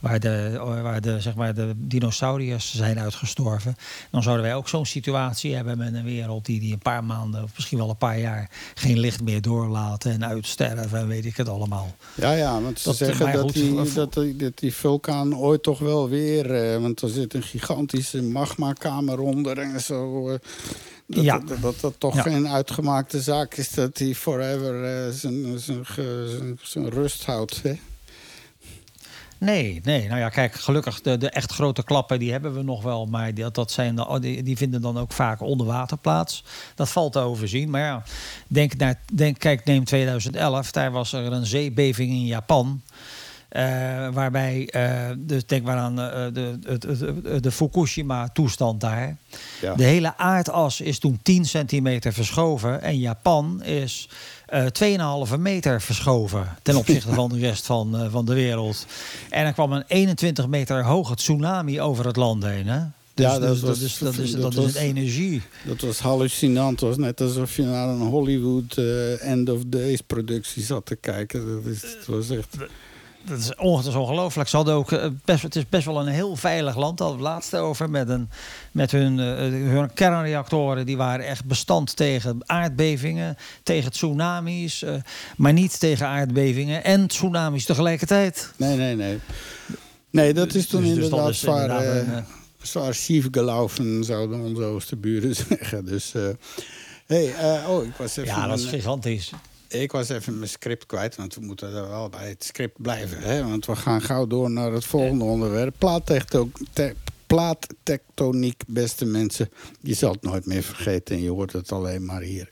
A: waar de, waar de, zeg maar de dinosauriërs zijn uitgestorven. Dan zouden wij ook zo'n situatie hebben met een wereld die, die een paar maanden of misschien wel een paar jaar geen licht meer doorlaten en uitsterven en weet ik het allemaal.
B: Ja, ja, want ze
A: Dat-
B: zeggen dat,
A: goed,
B: die, dat, die, dat die vulkaan ooit toch wel weer... eh, want er zit een gigantische magmakamer onder en zo... eh, dat,
A: Ja.
B: dat, dat dat toch
A: Ja.
B: geen uitgemaakte zaak is dat hij forever eh, zijn rust houdt. Hè?
A: Nee, nee. Nou ja, kijk, gelukkig de, de echt grote klappen die hebben we nog wel. Maar die, dat zijn, de- die, die vinden dan ook vaak onder water plaats. Dat valt te overzien. Maar ja, denk naar, denk, kijk, neem 2011. Daar was er een zeebeving in Japan. Eh, waarbij, eh, dus denk maar aan eh, de, het- de Fukushima-toestand daar.
B: Ja.
A: De hele aardas is toen 10 centimeter verschoven. En Japan is eh 2,5 meter verschoven ten opzichte van de rest van, eh, van de wereld. En er kwam een 21 meter hoge tsunami over het land heen. Hè? Dus,
B: Ja, dat
A: dus
B: was-
A: dat, is, dat, is,
B: dat
A: dat
B: was-
A: is een energie.
B: Dat was hallucinant. Het was net alsof je naar een Hollywood eh, End of Days productie zat te kijken. Dat is, het was echt...
A: Dat is, on- dat is ongelooflijk. Ze hadden ook eh, best, het is best wel een heel veilig land. Daar hadden we het laatste over. Met, een, met hun, eh, hun kernreactoren. Die waren echt bestand tegen aardbevingen. Tegen tsunamis. eh, maar niet tegen aardbevingen en tsunamis tegelijkertijd.
B: Nee, nee, nee. Nee, dat is toen
A: Dus- dus dat
B: inderdaad zwaar, zwaar schief gelaufen, zouden onze oosterburen zeggen. Dus, hey, oh, ik was even...
A: Ja, dat is gigantisch.
B: Ik was even mijn script kwijt, want we moeten er wel bij het script blijven. Hè? Want we gaan gauw door naar het volgende onderwerp. Plaattecto- te- Plaattectoniek, beste mensen. Je zal het nooit meer vergeten en je hoort het alleen maar hier.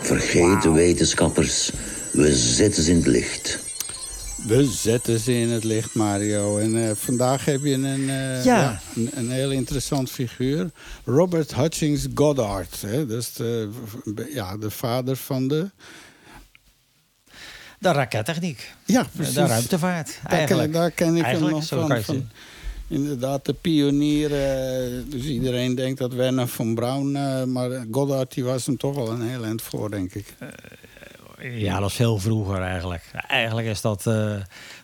C: Vergeet de wetenschappers, we zetten ze in het licht.
B: We zetten ze in het licht, Mario. En eh, vandaag heb je een, eh,
A: Ja.
B: een, een heel interessant figuur. Robert Hutchings Goddard. Hè? Dat is de, ja, de vader van de...
A: De rakettechniek.
B: Ja,
A: De
B: precies.
A: ruimtevaart.
B: Daar ken,
A: Eigenlijk.
B: daar ken ik hem nog
A: zo
B: van. van inderdaad, de pionier. eh, dus iedereen denkt dat Werner von Braun... maar Goddard die was hem toch wel een heel eind voor, denk ik.
A: Ja, dat is veel vroeger eigenlijk. Eigenlijk is dat, eh,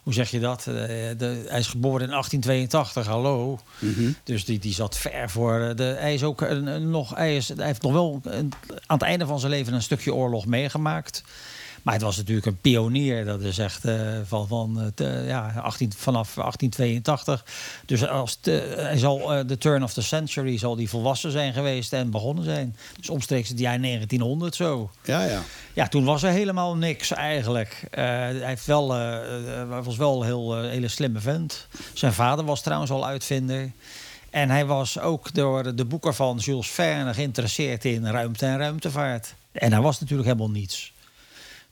A: hoe zeg je dat? Eh, de, hij is geboren in 1882, hallo.
B: Mhm.
A: Dus die, die zat ver voor. eh, De, hij, is ook een, een nog, hij, is, hij heeft nog wel een- aan het einde van zijn leven een stukje oorlog meegemaakt. Maar het was natuurlijk een pionier. Dat is echt eh, van, van eh, ja, 18, vanaf 1882. Dus als de, hij zal eh, de turn of the century zal die volwassen zijn geweest en begonnen zijn. Dus omstreeks het jaar 1900 zo.
B: Ja, ja.
A: Ja, toen was er helemaal niks eigenlijk. Hij heeft wel, was wel een heel, hele slimme vent. Zijn vader was trouwens al uitvinder. En hij was ook door de boeker van Jules Verne geïnteresseerd in ruimte en ruimtevaart. En hij was natuurlijk helemaal niets.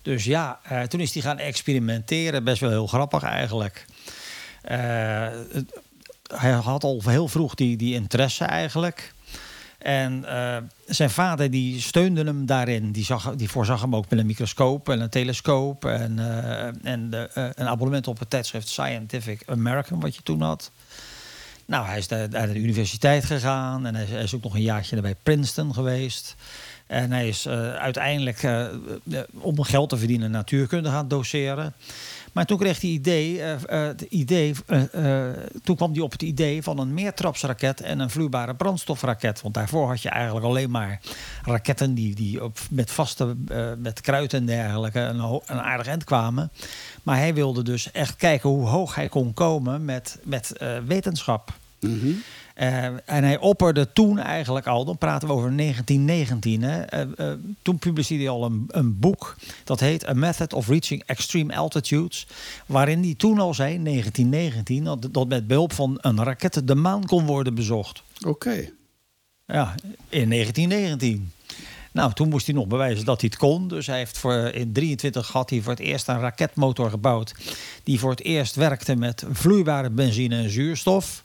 A: Dus ja, uh, toen is hij gaan experimenteren. Best wel heel grappig eigenlijk. Uh, hij had al heel vroeg die, die interesse eigenlijk. En uh, zijn vader die steunde hem daarin. Die, zag, die voorzag hem ook met een microscoop en een telescoop. En, en de, een abonnement op het tijdschrift Scientific American, wat je toen had. Nou, hij is naar de universiteit gegaan en hij is ook nog een jaartje bij Princeton geweest. En hij is uh, uiteindelijk, uh, om geld te verdienen, natuurkunde gaan doseren. Maar toen kreeg hij idee, uh, het idee toen kwam hij op het idee van een meertrapsraket en een vloeibare brandstofraket. Want daarvoor had je eigenlijk alleen maar raketten die, die op, met vaste, met kruid en dergelijke een, een aardig eind kwamen. Maar hij wilde dus echt kijken hoe hoog hij kon komen met, met wetenschap. Mm. Uh, en hij opperde toen eigenlijk al, dan praten we over 1919. Hè, uh, uh, toen publiceerde hij al een, een, boek. Dat heet A Method of Reaching Extreme Altitudes. Waarin hij toen al zei, 1919, dat, dat met behulp van een raket de maan kon worden bezocht.
B: Oké. Okay.
A: Ja, in 1919. Nou, toen moest hij nog bewijzen dat hij het kon. Dus hij heeft voor, in 23 had hij voor het eerst een raketmotor gebouwd. Die voor het eerst werkte met vloeibare benzine en zuurstof.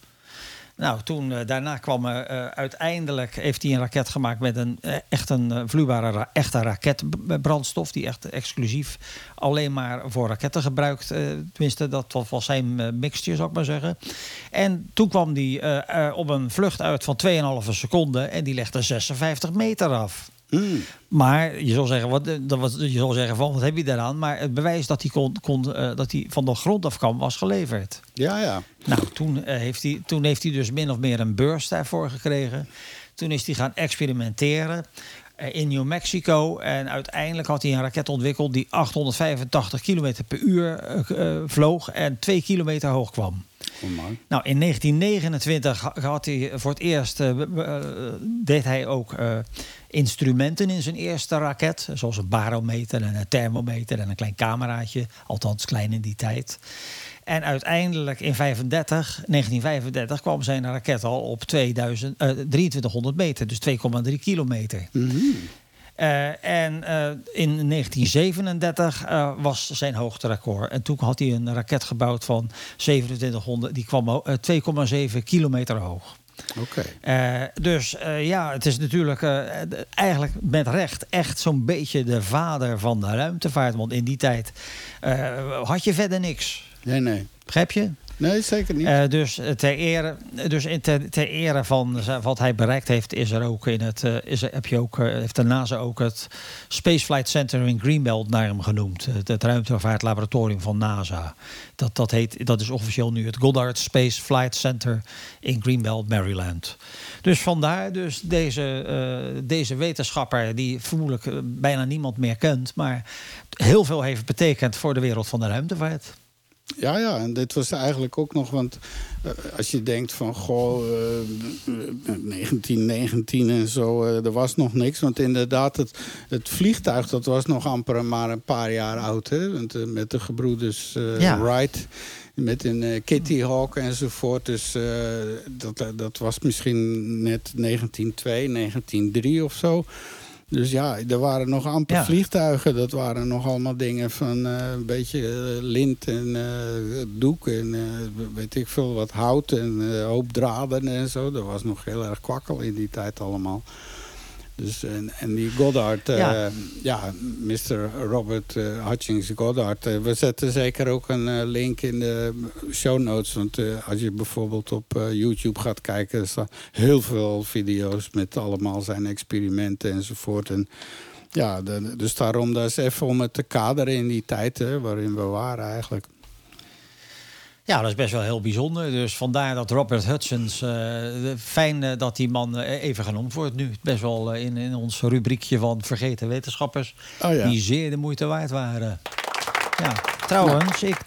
A: Nou, toen uh, daarna kwam uh, uiteindelijk heeft hij een raket gemaakt met een uh, echt een vloeibare ra echte raketbrandstof die echt exclusief alleen maar voor raketten gebruikt. tenminste, dat was zijn mixture, zou ik maar zeggen. En toen kwam hij op een vlucht uit van 2,5 seconden en die legde 56 meter af. Mm. Maar je zal zeggen, wat, dat was, je zal zeggen van, wat heb je daaraan? Maar het bewijs dat hij, kon, kon, uh, dat hij van de grond af kwam, was geleverd.
B: Ja, ja.
A: Nou, toen, uh, heeft hij, toen heeft hij dus min of meer een beurs daarvoor gekregen. Toen is hij gaan experimenteren in New Mexico. En uiteindelijk had hij een raket ontwikkeld die 885 km per uur vloog en 2 kilometer hoog kwam.
B: Oh
A: nou, in 1929 had hij voor het eerst deed hij ook instrumenten in zijn eerste raket. Zoals een barometer en een thermometer en een klein cameraatje. Althans klein in die tijd. En uiteindelijk in 35, 1935 kwam zijn raket al op 2000, uh, 2300 meter. Dus 2,3 kilometer.
B: Mm -hmm.
A: Uh, en uh, in 1937 uh, was zijn hoogterecord. En toen had hij een raket gebouwd van 2700. Die kwam 2,7 kilometer hoog.
B: Oké.
A: Okay. Dus ja, het is natuurlijk eigenlijk met recht echt zo'n beetje de vader van de ruimtevaart. Want in die tijd had je verder niks.
B: Nee, nee.
A: Begrijp je?
B: Nee, zeker niet.
A: Uh, dus ter ere, dus in ter, ter ere van wat hij bereikt heeft, is er ook in het, uh, is er, heb je ook, uh, heeft de NASA ook het Space Flight Center in Greenbelt naar hem genoemd. Het, het ruimtevaartlaboratorium van NASA. Dat, dat, heet, dat is officieel nu het Goddard Space Flight Center in Greenbelt, Maryland. Dus vandaar dus deze, deze wetenschapper, die vermoedelijk bijna niemand meer kent, maar heel veel heeft betekend voor de wereld van de ruimtevaart.
B: Ja, ja, en dit was eigenlijk ook nog, want uh, als je denkt van, goh, uh, 1919 en zo, uh, er was nog niks. Want inderdaad, het, het vliegtuig, dat was nog amper maar een paar jaar oud, hè? Want, met de gebroeders ja. Wright, met een Kitty Hawk enzovoort. Dus dat, dat was misschien net 1902, 1903 of zo. Dus ja, er waren nog amper ja. vliegtuigen. Dat waren nog allemaal dingen van uh, een beetje uh, lint en uh, doek en weet ik veel wat hout en hoop draden en zo. Dat was nog heel erg kwakkel in die tijd allemaal. Dus, en, en die Goddard, ja, ja Mr. Robert Hutchings Goddard. we zetten zeker ook een link in de show notes. Want als je bijvoorbeeld op YouTube gaat kijken... er staan heel veel video's met allemaal zijn experimenten enzovoort. En ja, dus daarom dat is even om het te kaderen in die tijd hè, waarin we waren eigenlijk.
A: Ja, dat is best wel heel bijzonder. Dus vandaar dat Robert Hutchins, uh, fijn uh, dat die man uh, even genoemd wordt nu. Best wel in, in ons rubriekje van vergeten wetenschappers.
B: Oh, ja.
A: Die zeer de moeite waard waren. Ja, trouwens, ik,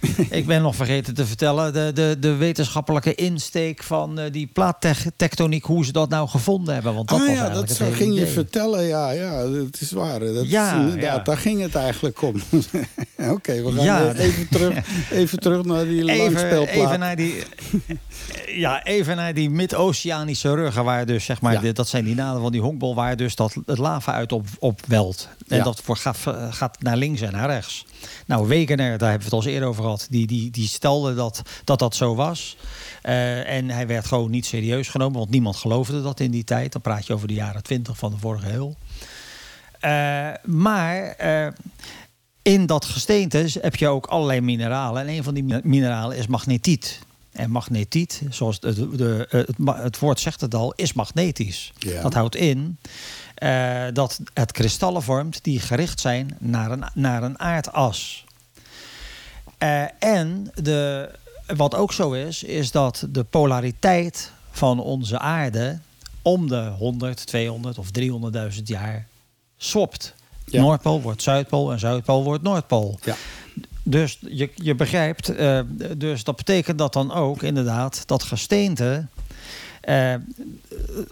A: ik ben nog vergeten te vertellen de, de, de wetenschappelijke insteek van uh, die plaattectoniek, hoe ze dat nou gevonden hebben. Want dat
B: ah,
A: was
B: ja, dat
A: het
B: ging je vertellen. Ja, ja, dat is waar. Dat
A: Ja,
B: is inderdaad,
A: ja.
B: daar ging het eigenlijk om. Oké, we gaan
A: Ja.
B: even, terug, even terug naar die
A: Even, even naar die, ja, even naar die mid-oceanische ruggen, waar dus zeg maar, dat zijn die naden van die honkbal, waar dus dat het lava uit op, opwelt. En dat voor, gaat, gaat naar links en naar rechts. Nou, Wegener, daar hebben we het al eens eerder over gehad, die, die, die stelde dat, dat dat zo was. Eh, en hij werd gewoon niet serieus genomen, want niemand geloofde dat in die tijd. Dan praat je over de jaren twintig van de vorige eeuw. Eh, maar eh, in dat gesteente heb je ook allerlei mineralen. En een van die mi- mineralen is magnetiet. En magnetiet, zoals de, het, woord zegt het al, is magnetisch. Dat houdt in eh, dat het kristallen vormt die gericht zijn naar een, naar een aardas. Eh, en de, wat ook zo is, is dat de polariteit van onze aarde om de 100, 200 of 300.000 jaar swapt.
B: Ja.
A: Noordpool wordt Zuidpool en Zuidpool wordt Noordpool.
B: Ja.
A: Dus je, je begrijpt, eh, dus dat betekent dat dan ook inderdaad dat gesteente eh,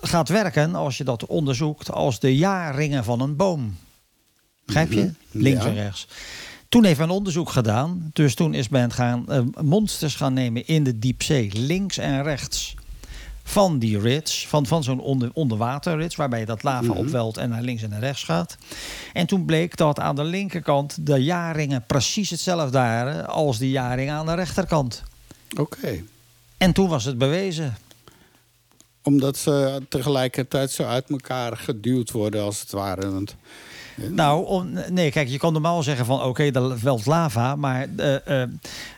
A: gaat werken als je dat onderzoekt als de jaarringen van een boom. Begrijp je?
B: Mhm.
A: Links
B: Ja.
A: en rechts. Toen heeft men onderzoek gedaan. Dus toen is men gaan, eh, monsters gaan nemen in de diepzee, links en rechts van die ridge, van, van zo'n onder, onderwaterridge, waarbij dat lava
B: Mhm.
A: opwelt en naar links en naar rechts gaat. En toen bleek dat aan de linkerkant de jaarringen precies hetzelfde waren als die jaarringen aan de rechterkant.
B: Oké.
A: En toen was het bewezen.
B: Omdat ze tegelijkertijd zo uit elkaar geduwd worden, als het ware.
A: Nou, nee, kijk, je kan normaal zeggen van oké, er welt lava, maar eh, eh,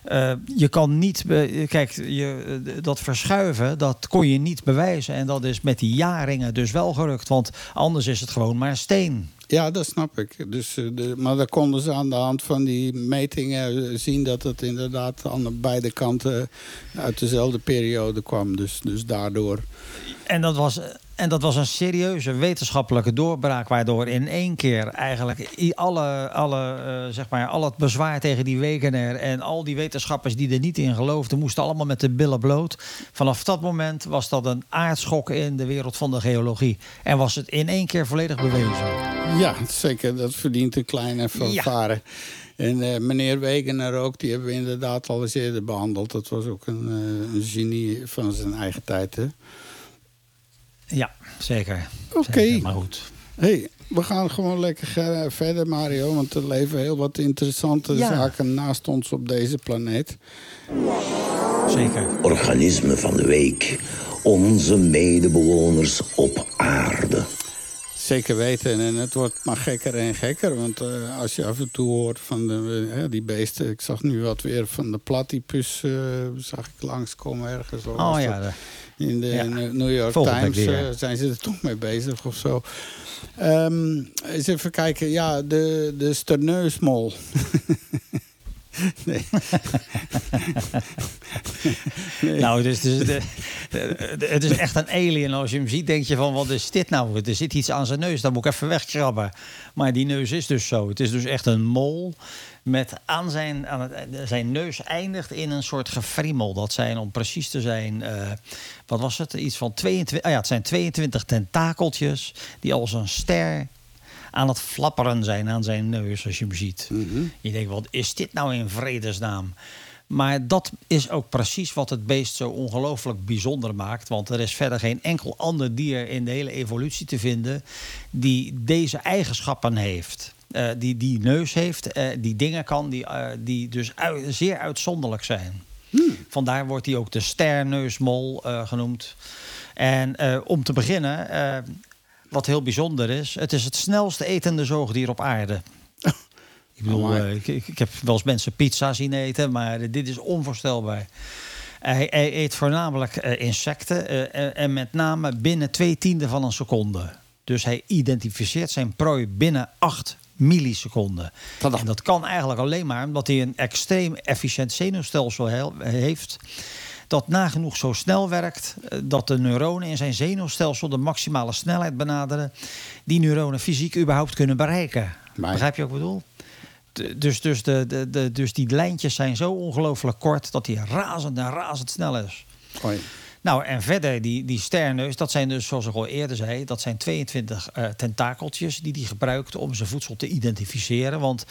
A: eh, je kan niet, kijk, je, dat verschuiven, dat kon je niet bewijzen. En dat is met die jaringen dus wel gerukt, want anders is het gewoon maar steen.
B: Ja, dat snap ik. Dus, eh, de, maar dan konden ze aan de hand van die metingen eh, zien dat het inderdaad aan de beide kanten uit dezelfde periode kwam. Dus, dus daardoor.
A: En dat was. En dat was een serieuze wetenschappelijke doorbraak, waardoor in één keer eigenlijk alle, alle, eh, zeg maar, al het bezwaar tegen die Wegener en al die wetenschappers die er niet in geloofden, moesten allemaal met de billen bloot. Vanaf dat moment was dat een aardschok in de wereld van de geologie. En was het in één keer volledig bewezen.
B: Ja, zeker. Dat verdient een kleine fanfare. En eh, meneer Wegener ook, die hebben we inderdaad al eens eerder behandeld. Dat was ook een, eh, een genie van zijn eigen tijd. Hè?
A: Ja, zeker.
B: Oké.
A: Maar goed.
B: hey, we gaan gewoon lekker verder, Mario. Want er leven heel wat interessante
A: Ja.
B: zaken naast ons op deze planeet.
A: Zeker.
C: Organisme van de week. Onze medebewoners op aarde.
B: Zeker weten. En het wordt maar gekker en gekker. Want eh, als je af en toe hoort van de, die beesten... Ik zag nu wat weer van de platypus, eh, zag ik langskomen ergens.
A: Oh ja,
B: dat? In de
A: Ja.
B: New York Times
A: weer.
B: eh, zijn ze er toch mee bezig of zo. Ehm, eens even kijken. Ja, de, de sterneusmol. nee. Nee.
A: Nou, dus, dus, de- de- de- het is echt een alien. Als je hem ziet, denk je van, wat is dit nou? Er zit iets aan zijn neus, dat moet ik even wegkrabben. Maar die neus is dus zo. Het is dus echt een mol met aan zijn, aan het, zijn neus eindigt in een soort gefriemel. Dat zijn, om precies te zijn, eh, wat was het? Iets van 22, ah ja, het zijn 22 tentakeltjes die als een ster aan het flapperen zijn aan zijn neus als je hem ziet. Je denkt, wat is dit nou in vredesnaam? Maar dat is ook precies wat het beest zo ongelooflijk bijzonder maakt. Want er is verder geen enkel ander dier in de hele evolutie te vinden die deze eigenschappen heeft. Eh, die die neus heeft, eh, die dingen kan, die, eh, die dus ui- zeer uitzonderlijk zijn. Vandaar wordt hij ook de sterneusmol genoemd. En om te beginnen, wat heel bijzonder is, het is het snelste etende zoogdier op aarde. Ik bedoel, ik, ik, heb wel eens mensen pizza zien eten, maar dit is onvoorstelbaar. Hij, hij eet voornamelijk insecten en- en met name binnen twee tienden van een seconde. Dus hij identificeert zijn prooi binnen 8 milliseconden. En dat kan eigenlijk alleen maar omdat hij een extreem efficiënt zenuwstelsel he- heeft. Dat nagenoeg zo snel werkt eh, dat de neuronen in zijn zenuwstelsel de maximale snelheid benaderen. die neuronen fysiek überhaupt kunnen bereiken.
B: Maar-
A: Begrijp je wat ik bedoel? dus, dus, de, de, de, dus die lijntjes zijn zo ongelooflijk kort dat die razend en razendsnel is.
B: Oei.
A: Nou, en verder, die, die sterneus, dat zijn dus, zoals ik al eerder zei, dat zijn 22 uh, tentakeltjes die hij gebruikt om zijn voedsel te identificeren. Want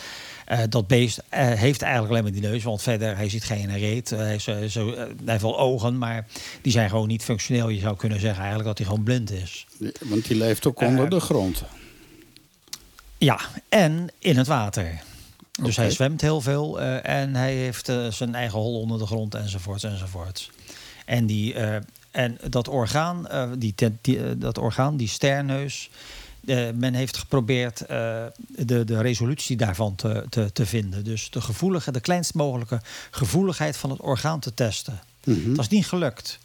A: uh, dat beest uh, heeft eigenlijk alleen maar die neus, want verder, hij ziet geen reet. hij, is, zo, hij heeft wel ogen, maar die zijn gewoon niet functioneel. Je zou kunnen zeggen eigenlijk dat hij gewoon blind is.
B: Want die leeft ook onder de grond.
A: Ja, en in het water. Dus okay. hij zwemt heel veel en hij heeft zijn eigen hol onder de grond enzovoorts enzovoorts. En, die, uh, en dat, orgaan, uh, die, die uh, dat orgaan, die sterneus, men heeft geprobeerd de, de resolutie daarvan te, te, te vinden. Dus de gevoelige, de kleinst mogelijke gevoeligheid van het orgaan te testen. Mm -hmm. Dat is niet gelukt.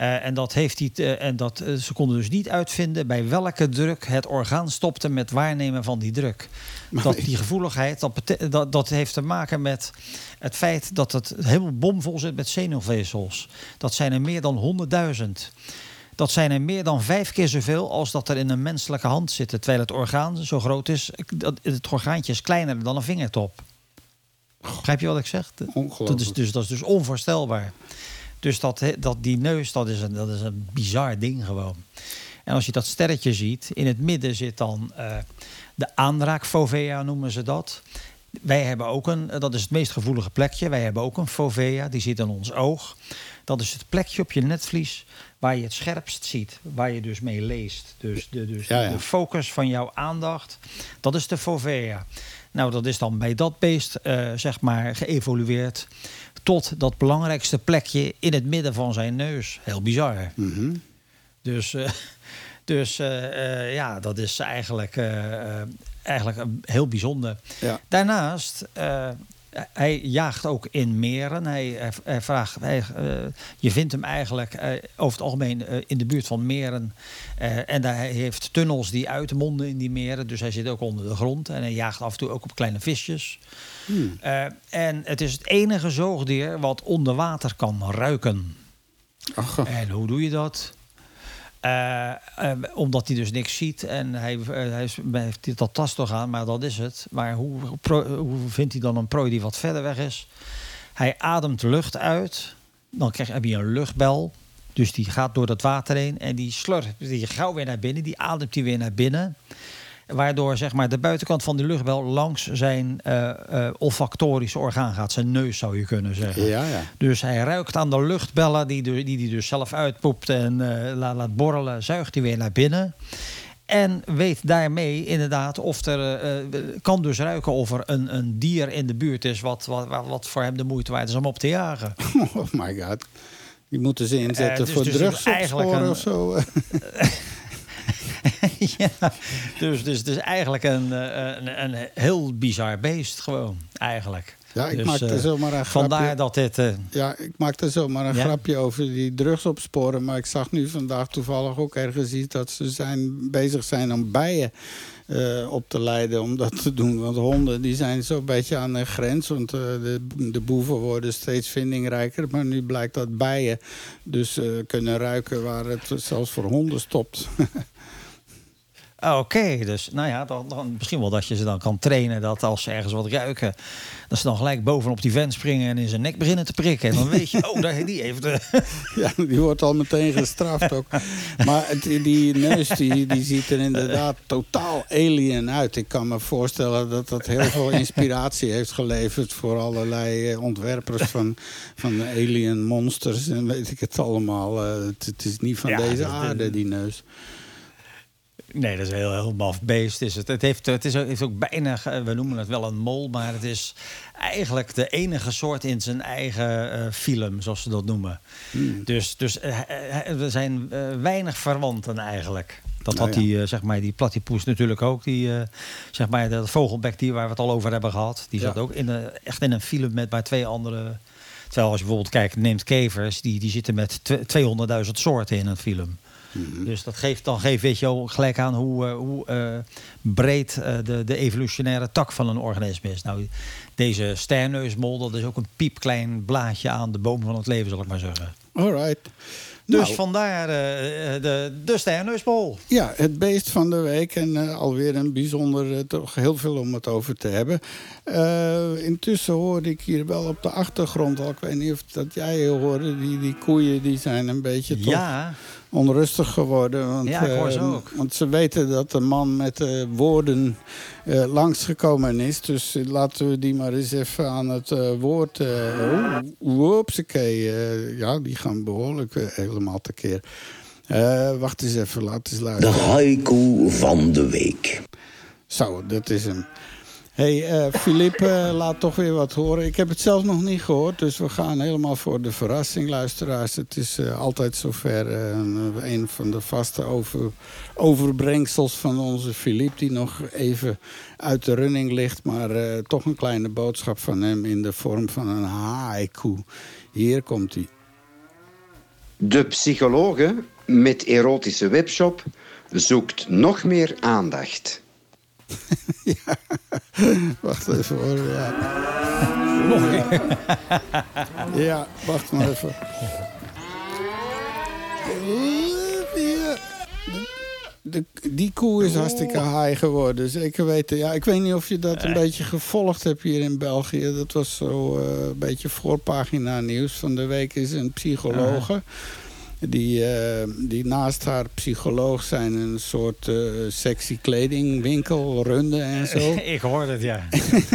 A: Uh, en dat heeft hij, uh, en dat, uh, ze konden dus niet uitvinden bij welke druk het orgaan stopte met waarnemen van die druk. Maar dat die gevoeligheid, dat, dat, dat heeft te maken met het feit dat het helemaal bomvol zit met zenuwvezels. Dat zijn er meer dan 100.000. Dat zijn er meer dan vijf keer zoveel als dat er in een menselijke hand zit. Terwijl het orgaan zo groot is, dat, het orgaantje is kleiner dan een vingertop. Begrijp je wat ik zeg? Dat is dus, dat is dus onvoorstelbaar. Dus dat, dat, die neus, dat is, een, dat is een bizar ding gewoon. En als je dat sterretje ziet, in het midden zit dan uh, de aanraakfovea, noemen ze dat. Wij hebben ook een, dat is het meest gevoelige plekje. Wij hebben ook een fovea, die zit in ons oog. Dat is het plekje op je netvlies waar je het scherpst ziet, waar je dus mee leest. Dus de, dus ja, ja. de focus van jouw aandacht, dat is de fovea. Nou, dat is dan bij dat beest, uh, zeg maar, geëvolueerd tot dat belangrijkste plekje in het midden van zijn neus. Heel bizar.
B: Mm -hmm.
A: Dus, uh, dus uh, uh, ja, dat is eigenlijk, eigenlijk heel bijzonder.
B: Ja.
A: Daarnaast, hij jaagt ook in meren. Hij, hij, hij vraagt, hij, je vindt hem eigenlijk over het algemeen in de buurt van meren. en daar, hij heeft tunnels die uitmonden in die meren. Dus hij zit ook onder de grond. En hij jaagt af en toe ook op kleine visjes.
B: Hmm.
A: En het is het enige zoogdier wat onder water kan ruiken.
B: Ach.
A: En hoe doe je dat? Uh, uh, omdat hij dus niks ziet en hij, hij heeft dat tastorgaan, maar dat is het. Maar hoe, hoe vindt hij dan een prooi die wat verder weg is? Hij ademt lucht uit, dan krijg, heb je een luchtbel. Dus die gaat door dat water heen en die slurpt die gauw weer naar binnen. Die ademt hij weer naar binnen. Waardoor zeg maar, de buitenkant van die luchtbel langs zijn uh, uh, olfactorische orgaan gaat. Zijn neus zou je kunnen zeggen.
B: Ja, ja.
A: Dus hij ruikt aan de luchtbellen die hij die, die dus zelf uitpoept en uh, laat, laat borrelen. Zuigt hij weer naar binnen. En weet daarmee inderdaad of er kan dus ruiken of er een, een dier in de buurt is wat, wat, wat voor hem de moeite waard is om op te jagen.
B: Oh my god. Die moeten ze inzetten dus, voor dus drugsopsporen of zo.
A: ja, dus, dus het is eigenlijk een, een, een heel bizar beest gewoon, eigenlijk.
B: Ja, ik
A: dus,
B: maak er zomaar een
A: Vandaar
B: grapje.
A: dat dit... Uh,
B: ja, ik maak er zomaar een
A: ja?
B: grapje over die drugsopsporen. Maar ik zag nu vandaag toevallig ook ergens iets... dat ze zijn, bezig zijn om bijen uh, op te leiden om dat te doen. Want honden die zijn zo'n beetje aan de grens. Want de, de boeven worden steeds vindingrijker. Maar nu blijkt dat bijen dus kunnen ruiken waar het zelfs voor honden stopt.
A: Oké, okay, dus nou ja, dan, dan, misschien wel dat je ze dan kan trainen dat als ze ergens wat ruiken, dat ze dan gelijk bovenop die vent springen en in zijn nek beginnen te prikken. En dan weet je, oh, daar, die heeft. Uh...
B: Ja, die wordt al meteen gestraft ook. Maar het, die neus die, die ziet er inderdaad totaal alien uit. Ik kan me voorstellen dat dat heel veel inspiratie heeft geleverd voor allerlei ontwerpers van, van alien monsters en weet ik het allemaal. Uh, het, het, is niet van ja, deze aarde, die neus.
A: Nee, dat is een heel, heel maf beest. Is het. Het, heeft, het is, heeft ook bijna, we noemen het wel een mol, maar het is eigenlijk de enige soort in zijn eigen uh, film, zoals ze dat noemen.
B: Hmm.
A: Dus, dus uh, er zijn uh, weinig verwanten eigenlijk. Dat
B: Nou
A: had
B: ja.
A: die, zeg maar, die platypus natuurlijk ook. Die, zeg maar, dat vogelbek die waar we het al over hebben gehad. Die zat ook in een, echt in een film met maar twee andere... Terwijl als je bijvoorbeeld kijkt, neemt kevers, die, die zitten met twe- 200.000 soorten in een film.
B: Mhm.
A: Dus dat geeft dan geeft, weet je wel, gelijk aan hoe, uh, hoe uh, breed uh, de, de evolutionaire tak van een organisme is. Nou, deze sterneusmol, dat is ook een piepklein blaadje aan de boom van het leven, zal ik maar zeggen.
B: Alright.
A: Dus
B: Nou.
A: vandaar eh, de, de Sterneusbol.
B: Ja, het beest van de week. En eh, alweer een bijzonder, eh, toch heel veel om het over te hebben. Eh, intussen hoorde ik hier wel op de achtergrond, al, ik weet niet of dat jij hoorde, die, die koeien die zijn een beetje toch
A: Ja,
B: onrustig geworden. Want,
A: Ja, ik hoor ze
B: eh,
A: ook.
B: Want ze weten dat de man met de woorden eh, langsgekomen is. Dus eh, laten we die maar eens even aan het eh, woord... Uh, Oepsakee. eh, ja, die gaan behoorlijk eh, helemaal tekeer. Eh wacht eens even, laat eens
C: De
B: luisteren.
C: haiku van de week.
B: Zo, dat is hem. Hey, eh Philippe, eh, laat toch weer wat horen. Ik heb het zelf nog niet gehoord, dus we gaan helemaal voor de verrassing, luisteraars. Het is eh, altijd zover eh, een, van de vaste over, overbrengsels van onze Philippe... die nog even uit de running ligt, maar eh, toch een kleine boodschap van hem... in de vorm van een haiku. Hier komt hij.
F: De psychologe met erotische webshop zoekt nog meer aandacht.
B: Wacht even hoor, ja. Ja, wacht maar even. Ja. De, die koe is hartstikke high geworden, zeker weten. Ja, ik weet niet of je dat een beetje gevolgd hebt hier in België. Dat was zo eh, een beetje voorpagina nieuws. Van de week is een psychologe... die naast haar psycholoog zijn een soort eh, sexy kledingwinkel runde en zo.
A: ik hoorde het, ja.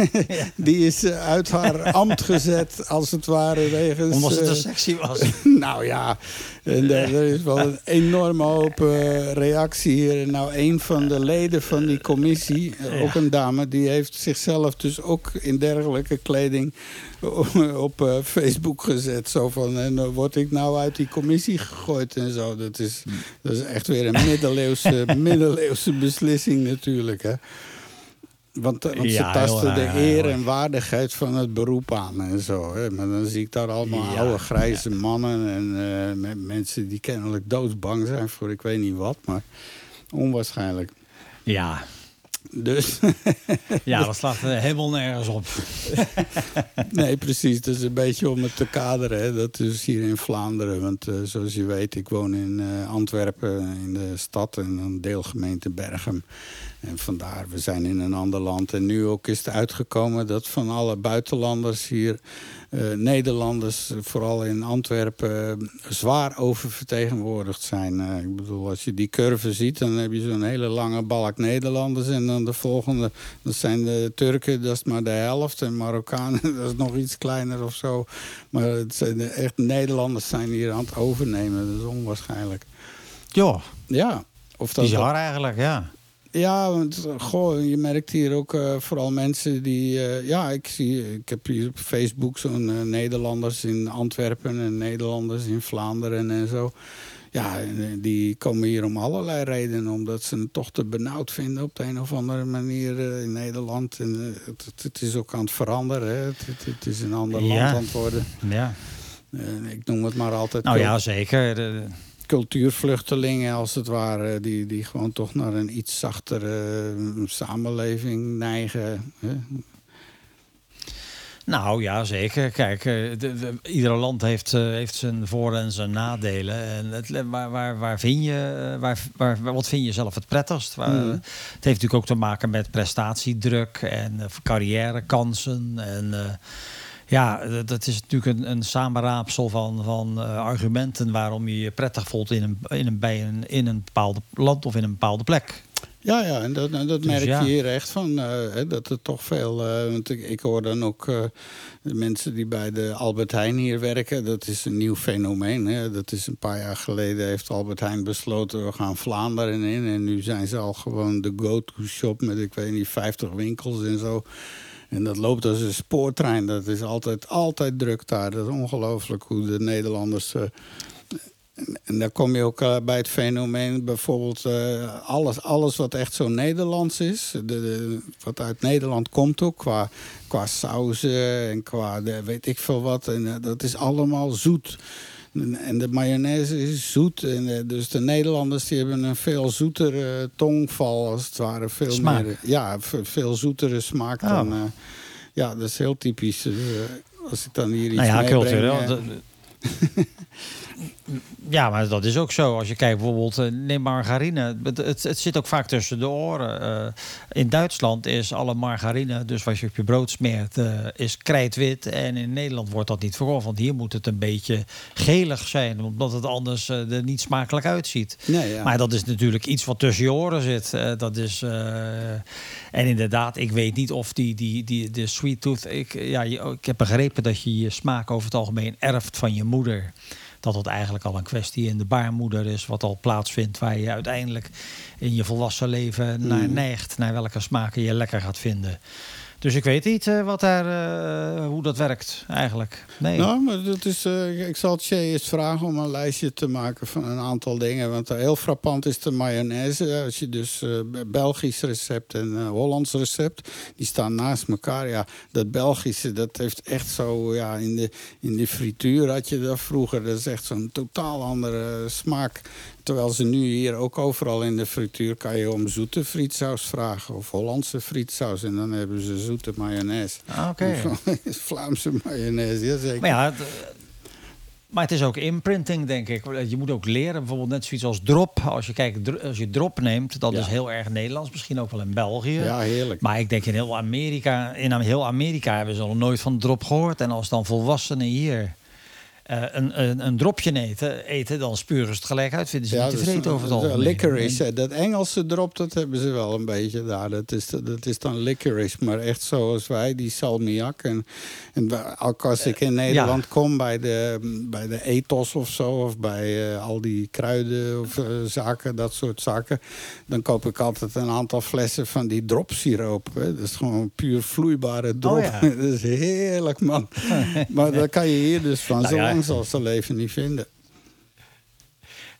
B: Die is eh, uit haar ambt gezet, als het ware, wegens...
A: Omdat het
B: eh,
A: te sexy was.
B: nou ja, en er, er is wel een enorme hoop eh, reactie hier. Nou, een van de leden van die commissie, eh, ook een dame... die heeft zichzelf dus ook in dergelijke kleding op eh, Facebook gezet. Zo van, en dan word ik nou uit die commissie gegooid en zo. Dat is, dat is echt weer een middeleeuwse, middeleeuwse beslissing natuurlijk, hè. Want, eh, want
A: Ja,
B: ze
A: heel
B: tasten de eer en waardigheid van het beroep aan en zo. Hè. Maar dan zie ik daar allemaal
A: Ja,
B: oude grijze mannen... en eh, me- mensen die kennelijk doodsbang zijn voor ik weet niet wat. Maar onwaarschijnlijk.
A: Ja,
B: Dus
A: ja dat slaat helemaal nergens op.
B: nee, precies. Dat is een beetje om het te kaderen. Hè. Dat is hier in Vlaanderen. Want eh, zoals je weet, ik woon in eh, Antwerpen, in de stad... en een deelgemeente Bergen. En vandaar, we zijn in een ander land. En nu ook is het uitgekomen dat van alle buitenlanders hier... eh, Nederlanders, vooral in Antwerpen, zwaar oververtegenwoordigd zijn. Eh, ik bedoel, als je die curve ziet, dan heb je zo'n hele lange balk Nederlanders. En dan de volgende, dat zijn de Turken, dat is maar de helft. En Marokkanen, dat is nog iets kleiner of zo. Maar het zijn echt Nederlanders zijn hier aan het overnemen. Dat is onwaarschijnlijk.
A: Ja,
B: Ja, of dat,
A: bizar eigenlijk, ja.
B: Ja, want goh, je merkt hier ook eh, vooral mensen die... eh, ja, ik, zie, ik heb hier op Facebook zo'n eh, Nederlanders in Antwerpen... en Nederlanders in Vlaanderen en zo. Ja, die komen hier om allerlei redenen. Omdat ze het toch te benauwd vinden op de een of andere manier in Nederland. En het, het- is ook aan het veranderen. Hè. Het, het, het is een ander
A: Ja.
B: land aan het worden.
A: ja.
B: Ik noem het maar altijd...
A: Nou ja, zeker. De-
B: cultuurvluchtelingen als het ware, die, die gewoon toch naar een iets zachtere eh, samenleving neigen. Hè?
A: Nou ja, zeker. Kijk, eh, de, de- ieder land heeft, eh, heeft zijn voor- en zijn nadelen. En het, waar, waar, waar vind je, waar, waar, wat vind je zelf het prettigst? Waar-
B: Mhm.
A: Het heeft natuurlijk ook te maken met prestatiedruk en carrièrekansen. En ja, dat- is natuurlijk een, een samenraapsel van, van eh, argumenten waarom je je prettig voelt in een, in, een, bij een, in een bepaald land of in een bepaalde plek.
B: Ja, ja, en dat, en dat
A: Dus
B: merk
A: ja.
B: je hier echt van. eh, dat er toch veel. eh, want ik, ik hoor dan ook de mensen die bij de Albert Heijn hier werken. Dat is een nieuw fenomeen. Hè. Dat is een paar jaar geleden heeft Albert Heijn besloten. We gaan Vlaanderen in. En nu zijn ze al gewoon de go-to-shop met, ik weet niet, 50 winkels en zo. En dat loopt als een spoortrein. Dat is altijd, altijd druk daar. Dat is ongelooflijk hoe de Nederlanders. eh, en- dan kom je ook eh, bij het fenomeen, bijvoorbeeld eh, alles, alles wat echt zo Nederlands is. De, wat uit Nederland komt ook, qua, qua sauzen en qua weet ik veel wat. En dat is allemaal zoet. En, de mayonaise is zoet. En, eh, dus de Nederlanders die hebben een veel zoetere tongval, als het ware. Veel
A: Smaak.
B: meer, ja, ve- veel zoetere smaak
A: Oh.
B: dan... eh, ja, dat is heel typisch. Dus, eh, als ik dan hier iets
A: Nou ja, cultureel.
B: eh,
A: Ja, maar dat is ook zo. Als je kijkt bijvoorbeeld, uh, neem margarine. Het, het, het, zit ook vaak tussen de oren. Uh, in Duitsland is alle margarine, dus wat je op je brood smeert, uh, is krijtwit. En in Nederland wordt dat niet verkocht. Want hier moet het een beetje gelig zijn, omdat het anders er niet smakelijk uitziet.
B: Nee, ja.
A: Maar dat is natuurlijk iets wat tussen je oren zit. dat is, en inderdaad, ik weet niet of die, die, die, de sweet tooth... Ik, ja, ik heb begrepen dat je je smaak over het algemeen erft van je moeder dat het eigenlijk al een kwestie in de baarmoeder is, wat al plaatsvindt, waar je uiteindelijk in je volwassen leven naar
B: Mm.
A: neigt, naar welke smaken je lekker gaat vinden. Dus ik weet niet uh, wat daar, uh, hoe dat werkt eigenlijk. Nee.
B: Nou, maar dat is, uh, ik zal Che eens vragen om een lijstje te maken van een aantal dingen. Want heel frappant is de mayonaise. Als je dus Belgisch recept en Hollands recept, die staan naast elkaar. Ja, dat Belgische, dat heeft echt zo, ja, in de, in de frituur had je dat vroeger. Dat is echt zo'n totaal andere smaak. Terwijl ze nu hier ook overal in de frituur kan je om zoete frietsaus vragen. Of Hollandse frietsaus. En dan hebben ze zoete mayonaise.
A: Ah, Oké.
B: Okay. Vlaamse mayonaise, ja zeker.
A: Maar ja, maar het is ook imprinting, denk ik. Je moet ook leren, bijvoorbeeld net zoiets als drop. Als je, kijkt, als je drop neemt, dat ja. is heel erg Nederlands. Misschien ook wel in België.
B: Ja, heerlijk.
A: Maar ik denk in heel Amerika, in heel Amerika hebben ze nog nooit van drop gehoord. En als dan volwassenen hier uh, een, een, een, dropje eten, eten, dan spuren ze het gelijk uit. Vinden ze
B: ja,
A: niet tevreden
B: dus,
A: over het algemeen.
B: Licorice, dat Engelse drop, dat hebben ze wel een beetje daar. Dat is, dat is dan licorice, maar echt zoals wij, die salmiak. En, en als ik in Nederland ja. kom bij de, bij de ethos of zo... of bij uh, al die kruiden of zaken, dat soort zaken... dan koop ik altijd een aantal flessen van die dropsiroop. Hè. Dat is gewoon puur vloeibare drop.
A: Oh, ja.
B: dat is heerlijk, man. maar daar kan je hier dus van... Nou, lang zal ze leven niet vinden.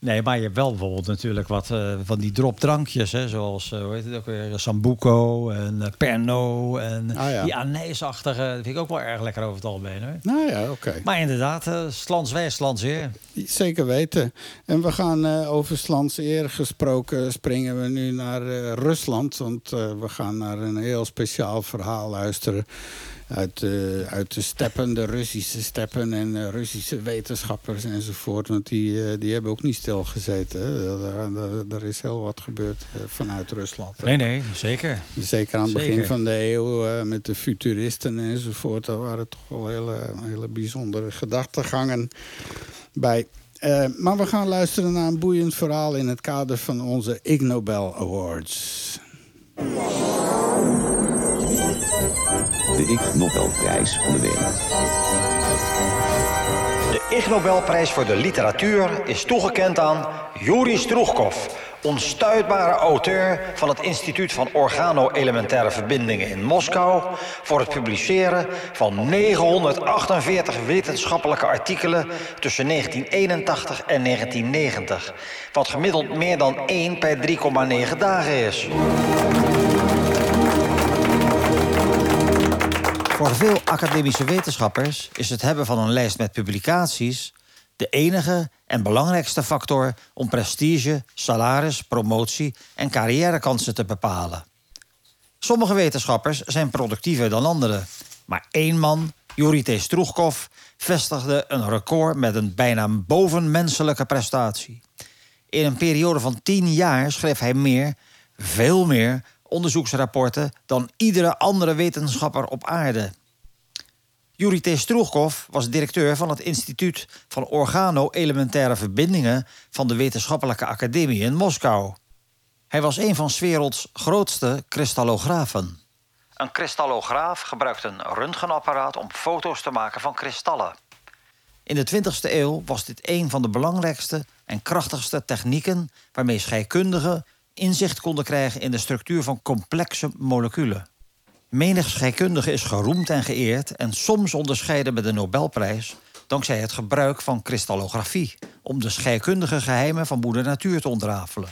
A: Nee, maar je hebt wel bijvoorbeeld natuurlijk wat uh, van die dropdrankjes, hè, zoals uh, hoe heet het ook weer, Sambuco en uh, Pernod en
B: ah, ja.
A: die anijsachtige. Dat vind ik ook wel erg lekker over het algemeen. Hoor.
B: Nou ja, oké. Okay.
A: Maar inderdaad, uh, Slans wij, Slans eer.
B: Zeker weten. En we gaan over Slans eer gesproken springen we nu naar Rusland, want we gaan naar een heel speciaal verhaal luisteren uit de, uit de steppen, de Russische steppen en uh, Russische wetenschappers enzovoort. Want die, uh, die hebben ook niet stilgezeten. Er is heel wat gebeurd vanuit Rusland.
A: Nee, nee, zeker.
B: Zeker aan het
A: zeker.
B: begin van de eeuw met de futuristen enzovoort. Daar waren toch wel hele, hele bijzondere gedachtegangen bij. Maar we gaan luisteren naar een boeiend verhaal in het kader van onze Ig Nobel Awards.
G: De Ig Nobelprijs van de week.
H: De Ig Nobelprijs voor de literatuur is toegekend aan Yuri Stroegkov, onstuitbare auteur van het Instituut van Organo-Elementaire Verbindingen in Moskou, voor het publiceren van 948 wetenschappelijke artikelen tussen 1981 en 1990, wat gemiddeld meer dan 1 per 3,9 dagen is.
A: Voor veel academische wetenschappers is het hebben van een lijst met publicaties de enige en belangrijkste factor om prestige, salaris, promotie en carrièrekansen te bepalen. Sommige wetenschappers zijn productiever dan anderen, maar één man, Yuri T. Vestigde een record met een bijna bovenmenselijke prestatie. In een periode van tien jaar schreef hij meer, veel meer onderzoeksrapporten dan iedere andere wetenschapper op aarde. Yuri T. Stroegkov was directeur van het Instituut van Organo-Elementaire Verbindingen van de Wetenschappelijke Academie in Moskou. Hij was een van 's werelds grootste kristallografen. Een kristallograaf gebruikt een röntgenapparaat om foto's te maken van kristallen. In de 20e eeuw was dit een van de belangrijkste en krachtigste technieken waarmee scheikundigen inzicht konden krijgen in de structuur van complexe moleculen. Menig scheikundige is geroemd en geëerd en soms onderscheiden met de Nobelprijs dankzij het gebruik van kristallografie om de scheikundige geheimen van moeder natuur te ontrafelen.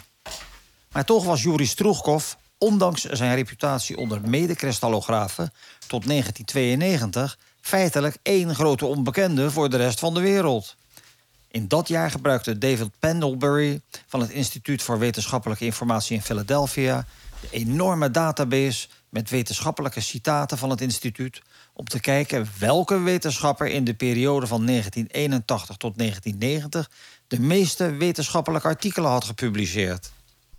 A: Maar toch was Yuri Stroegkov, ondanks zijn reputatie onder medekristallografen, tot 1992 feitelijk één grote onbekende voor de rest van de wereld. In dat jaar gebruikte David Pendlebury van het Instituut voor Wetenschappelijke Informatie in Philadelphia de enorme database met wetenschappelijke citaten van het instituut om te kijken welke wetenschapper in de periode van 1981 tot 1990 de meeste wetenschappelijke artikelen had gepubliceerd.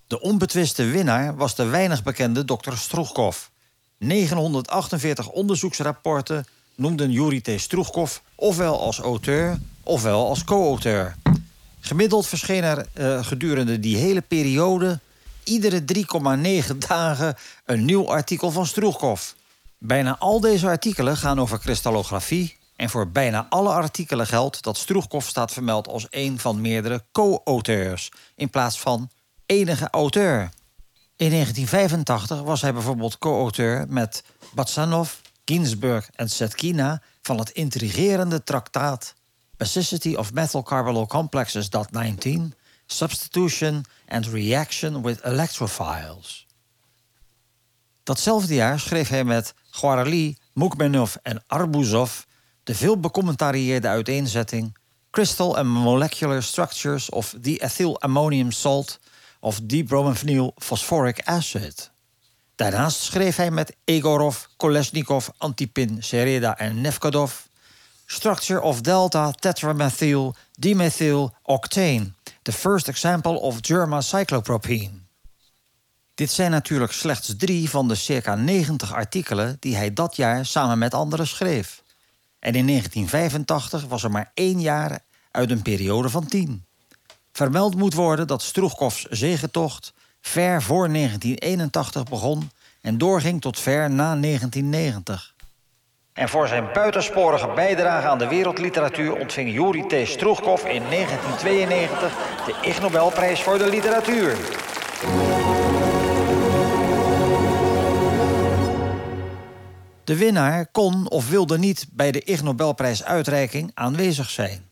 A: De onbetwiste winnaar was de weinig bekende Dr. Stroegkov. 948 onderzoeksrapporten noemden Yuri T. Stroegkov ofwel als auteur ofwel als co-auteur. Gemiddeld verscheen er uh, gedurende die hele periode iedere 3,9 dagen een nieuw artikel van Stroegkov. Bijna al deze artikelen gaan over kristallografie en voor bijna alle artikelen geldt dat Stroegkov staat vermeld als een van meerdere co-auteurs in plaats van enige auteur. In 1985 was hij bijvoorbeeld co-auteur met Batsanov, Ginsburg en Setkina van het intrigerende traktaat Basicity of Metal Carbonyl Complexes. 19, Substitution and Reaction with Electrophiles. Datzelfde jaar schreef hij met Guarali, Mukmenov en Arbuzov de veel becommentarieerde uiteenzetting Crystal and Molecular Structures of the Ethyl Ammonium Salt of dibromophanyl phosphoric acid. Daarnaast schreef hij met Egorov, Kolesnikov, Antipin, Sereda en Nefkadov Structure of delta tetramethyl dimethyl octane, the first example of germacyclopropene. Dit zijn natuurlijk slechts drie van de circa 90 artikelen die hij dat jaar samen met anderen schreef. En in 1985 was er maar één jaar uit een periode van tien. Vermeld moet worden dat Stroegkofs zegentocht ver voor 1981 begon en doorging tot ver na 1990.
H: En voor zijn buitensporige bijdrage aan de wereldliteratuur ontving Yuri T. Stroegkov in 1992 de Ig Nobelprijs voor de literatuur.
A: De winnaar kon of wilde niet bij de Ig Nobelprijsuitreiking aanwezig zijn.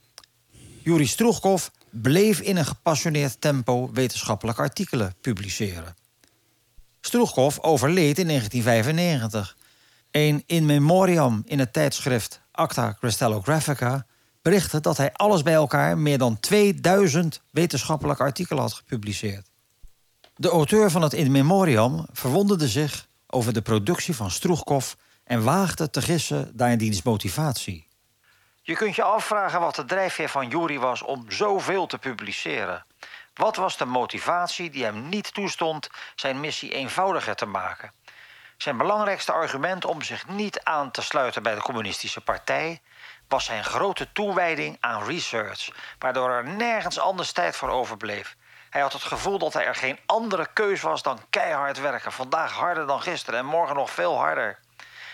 A: Yuri Stroegkov bleef in een gepassioneerd tempo wetenschappelijke artikelen publiceren. Stroegkov overleed in 1995. Een in memoriam in het tijdschrift Acta Crystallographica berichtte dat hij alles bij elkaar meer dan 2000 wetenschappelijke artikelen had gepubliceerd. De auteur van het in memoriam verwonderde zich over de productie van Stroegkov en waagde te gissen naar diens motivatie.
H: Je kunt je afvragen wat de drijfveer van Yuri was om zoveel te publiceren. Wat was de motivatie die hem niet toestond zijn missie eenvoudiger te maken? Zijn belangrijkste argument om zich niet aan te sluiten bij de Communistische Partij was zijn grote toewijding aan research, waardoor er nergens anders tijd voor overbleef. Hij had het gevoel dat er geen andere keus was dan keihard werken, vandaag harder dan gisteren en morgen nog veel harder.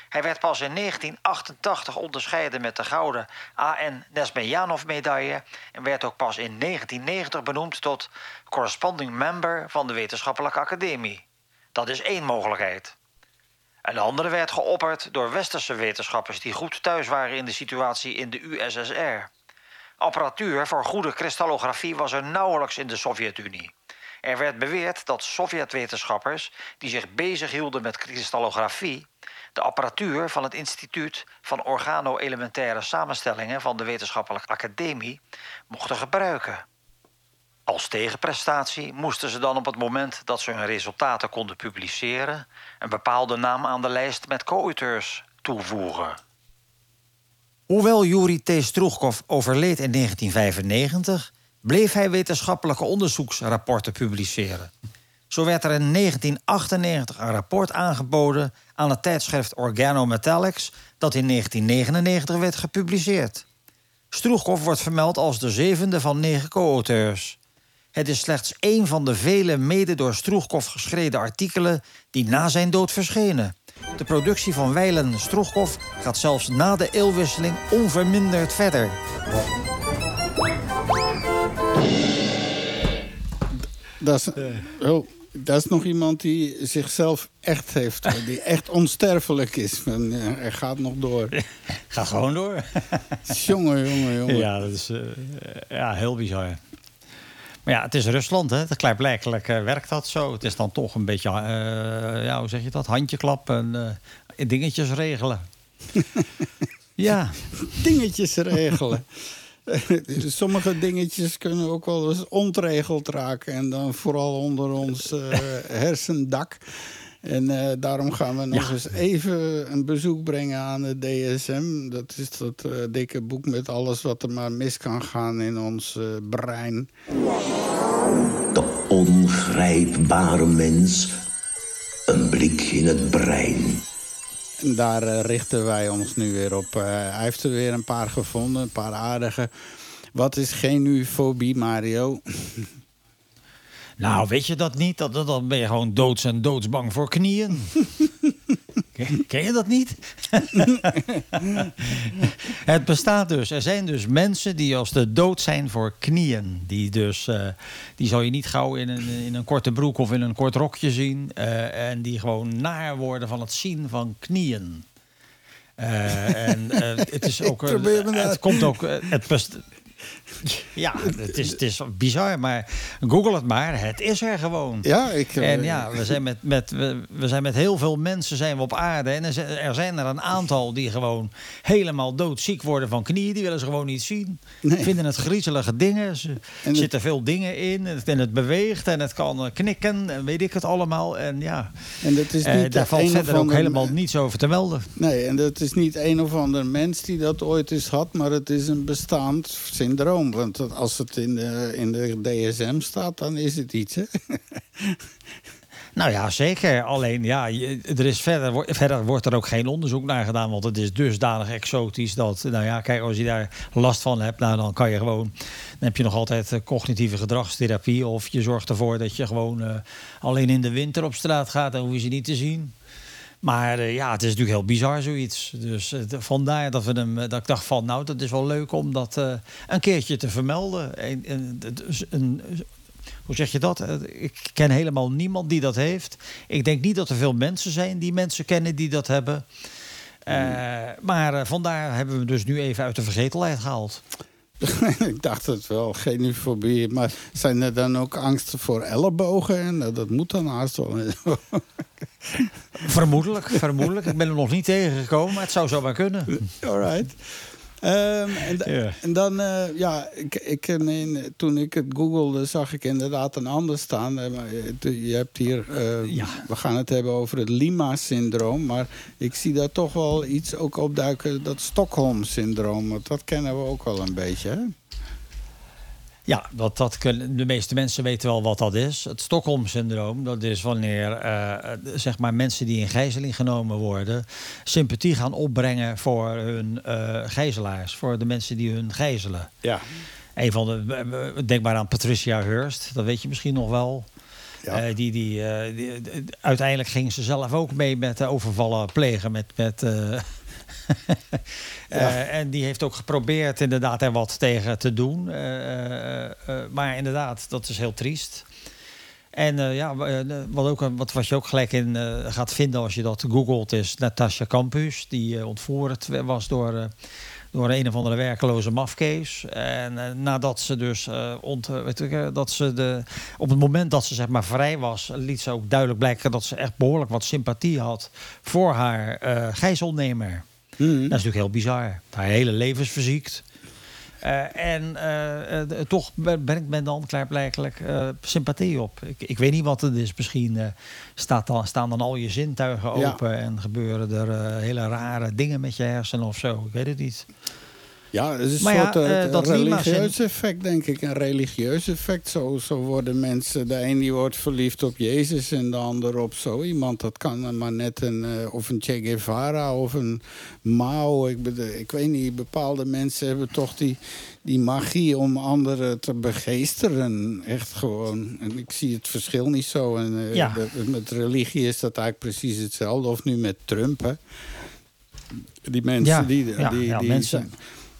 H: Hij werd pas in 1988 onderscheiden met de gouden A.N. Nesmejanov-medaille en werd ook pas in 1990 benoemd tot corresponding member van de Wetenschappelijke Academie. Dat is één mogelijkheid. Een andere werd geopperd door westerse wetenschappers die goed thuis waren in de situatie in de USSR. Apparatuur voor goede kristallografie was er nauwelijks in de Sovjet-Unie. Er werd beweerd dat Sovjet-wetenschappers die zich bezighielden met kristallografie de apparatuur van het Instituut van Organo-elementaire Samenstellingen van de Wetenschappelijke Academie mochten gebruiken. Als tegenprestatie moesten ze dan op het moment dat ze hun resultaten konden publiceren een bepaalde naam aan de lijst met co-auteurs toevoegen.
A: Hoewel Yuri T. Stroegkov overleed in 1995, bleef hij wetenschappelijke onderzoeksrapporten publiceren. Zo werd er in 1998 een rapport aangeboden aan het tijdschrift Organometallics, dat in 1999 werd gepubliceerd. Stroegkov wordt vermeld als de zevende van negen co-auteurs. Het is slechts één van de vele mede door Stroegkov geschreven artikelen die na zijn dood verschenen. De productie van Weilen Stroegkov gaat zelfs na de eeuwwisseling onverminderd verder.
B: Dat is, oh, dat is nog iemand die zichzelf echt heeft. Die echt onsterfelijk is. Hij gaat nog door.
A: Ga gewoon door.
B: jongen, jongen, jongen.
A: Ja, dat is uh, ja, heel bizar. Maar ja, het is Rusland, hè. Klaarblijkelijk uh, werkt dat zo. Het is dan toch een beetje, uh, ja, hoe zeg je dat? Handjeklap en dingetjes regelen. ja.
B: Dingetjes regelen. Sommige dingetjes kunnen ook wel eens ontregeld raken. En dan vooral onder ons hersendak. En eh, daarom gaan we nog eens even een bezoek brengen aan de DSM. Dat is dat eh, dikke boek met alles wat er maar mis kan gaan in ons eh, brein.
C: De ongrijpbare mens. Een blik in het brein.
B: En daar eh, richten wij ons nu weer op. Eh, hij heeft er weer een paar gevonden, een paar aardige. Wat is genufobie, Mario?
A: Nou, weet je dat niet? Dat, dat- dan ben je gewoon doods en doodsbang voor knieën. Ken, je dat niet? het bestaat dus. Er zijn dus mensen die als de dood zijn voor knieën. Die dus, eh, die zal je niet gauw in een, in een korte broek of in een kort rokje zien. eh, en die gewoon naar worden van het zien van knieën. Eh, en het is ook. het komt ook. het best- ja, het is, het is bizar, maar google het maar. Het is er gewoon.
B: Ja, ik, eh,
A: En ja, we zijn met, met, we, we zijn met heel veel mensen zijn we op aarde. En er zijn, er een aantal die gewoon helemaal doodziek worden van knieën. Die willen ze gewoon niet zien.
B: Nee.
A: Vinden het griezelige dingen. Er zitten veel dingen in. En het, en het beweegt en het kan eh, knikken. En weet ik het allemaal. En ja,
B: En dat is
A: eh,
B: niet
A: daar valt verder ook helemaal niets over te melden.
B: Nee, en dat is niet een of ander mens die dat ooit eens had, maar het is een bestaand syndroom. Want als het in de, in de DSM staat, dan is het iets, hè?
A: Nou ja, zeker. Alleen ja, er is verder, verder wordt er ook geen onderzoek naar gedaan. Want het is dusdanig exotisch dat, nou ja, kijk, als je daar last van hebt, nou, dan kan je gewoon. Dan heb je nog altijd eh, cognitieve gedragstherapie. Of je zorgt ervoor dat je gewoon eh, alleen in de winter op straat gaat. Dan hoef je ze niet te zien. Maar eh, ja, het is natuurlijk heel bizar zoiets. Dus eh, vandaar dat, we hem, eh, dat ik dacht van, nou, dat is wel leuk om dat een keertje te vermelden. Een, een, een- een- hoe zeg je dat? Ik ken helemaal niemand die dat heeft. Ik denk niet dat er veel mensen zijn die mensen kennen die dat hebben. Eh, maar vandaar hebben we hem dus nu even uit de vergetelheid gehaald.
B: ik dacht het wel, genufobie. Maar zijn er dan ook angsten voor ellebogen? En dat, dat moet dan haast wel.
A: Vermoedelijk, vermoedelijk. Ik ben er nog niet tegengekomen, maar het zou zo maar kunnen.
B: Alright. Ehm, en, dan, eh, ja, ik, ik, in- toen ik het googelde, zag ik inderdaad een ander staan. Eh, eh, Je hebt hier, eh,
A: Ja.
B: we gaan het hebben over het Lima-syndroom. Maar ik zie daar toch wel iets ook opduiken, dat Stockholm-syndroom. Want dat kennen we ook wel een beetje, hè?
A: Ja, dat, dat kunnen, de meeste mensen weten wel wat dat is. Het Stockholm-syndroom, dat is wanneer eh, zeg maar mensen die in gijzeling genomen worden... sympathie gaan opbrengen voor hun eh, gijzelaars, voor de mensen die hun gijzelen.
B: Ja.
A: Een van de, denk maar aan Patricia Hearst, dat weet je misschien nog wel.
B: Ja.
A: Eh, die, die, uiteindelijk ging ze zelf ook mee met eh, overvallen plegen. Met, met, eh, en die heeft ook geprobeerd inderdaad er wat tegen te doen. Eh, eh, maar inderdaad, dat is heel triest. En ja, wat, ook, wat, wat je ook gelijk in gaat vinden als je dat googelt, is Natasha Campus. Die ontvoerd was door, door een of andere werkeloze mafkees. En nadat ze dus ont, weet ik, dat ze de, op het moment dat ze zeg maar vrij was, liet ze ook duidelijk blijken dat ze echt behoorlijk wat sympathie had voor haar gijzelnemer. Dat is natuurlijk heel bizar. Haar hele leven is verziekt. Eh, en eh, eh, toch brengt men dan klaarblijkelijk sympathie op. Ik, ik weet niet wat het is. Misschien staat dan, staan dan al je zintuigen
B: Ja.
A: open en gebeuren er hele rare dingen met je hersenen of zo. Ik weet het niet.
B: Ja, het is een
A: Maar ja,
B: soort eh,
A: eh, dat
B: religieus effect, denk ik. Een religieus effect. Zo, zo worden mensen... De een die wordt verliefd op Jezus en de ander op zo iemand. Dat kan maar net een... eh, of een Che Guevara of een Mao. Ik, ik weet niet, bepaalde mensen hebben toch die, die magie om anderen te begeesteren. Echt gewoon. En ik zie het verschil niet zo. En
A: Ja.
B: met religie is dat eigenlijk precies hetzelfde. Of nu met Trump, hè. Die mensen
A: Ja,
B: die...
A: ja,
B: die,
A: ja,
B: die
A: mensen-
B: zijn-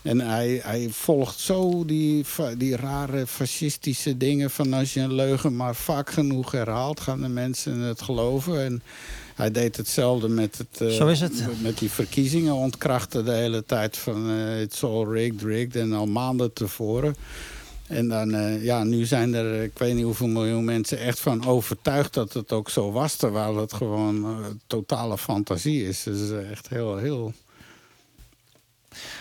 B: en hij, hij volgt zo die, die rare fascistische dingen van als je een leugen maar vaak genoeg herhaalt, gaan de mensen het geloven. En hij deed hetzelfde met, het, eh,
A: Zo is het.
B: met- die verkiezingen ontkrachten de hele tijd van eh it's all rigged, rigged en al maanden tevoren. En dan, eh, ja, nu zijn er, ik weet niet hoeveel miljoen mensen echt van overtuigd dat het ook zo was, terwijl het gewoon eh, totale fantasie is. Dus eh, echt heel, heel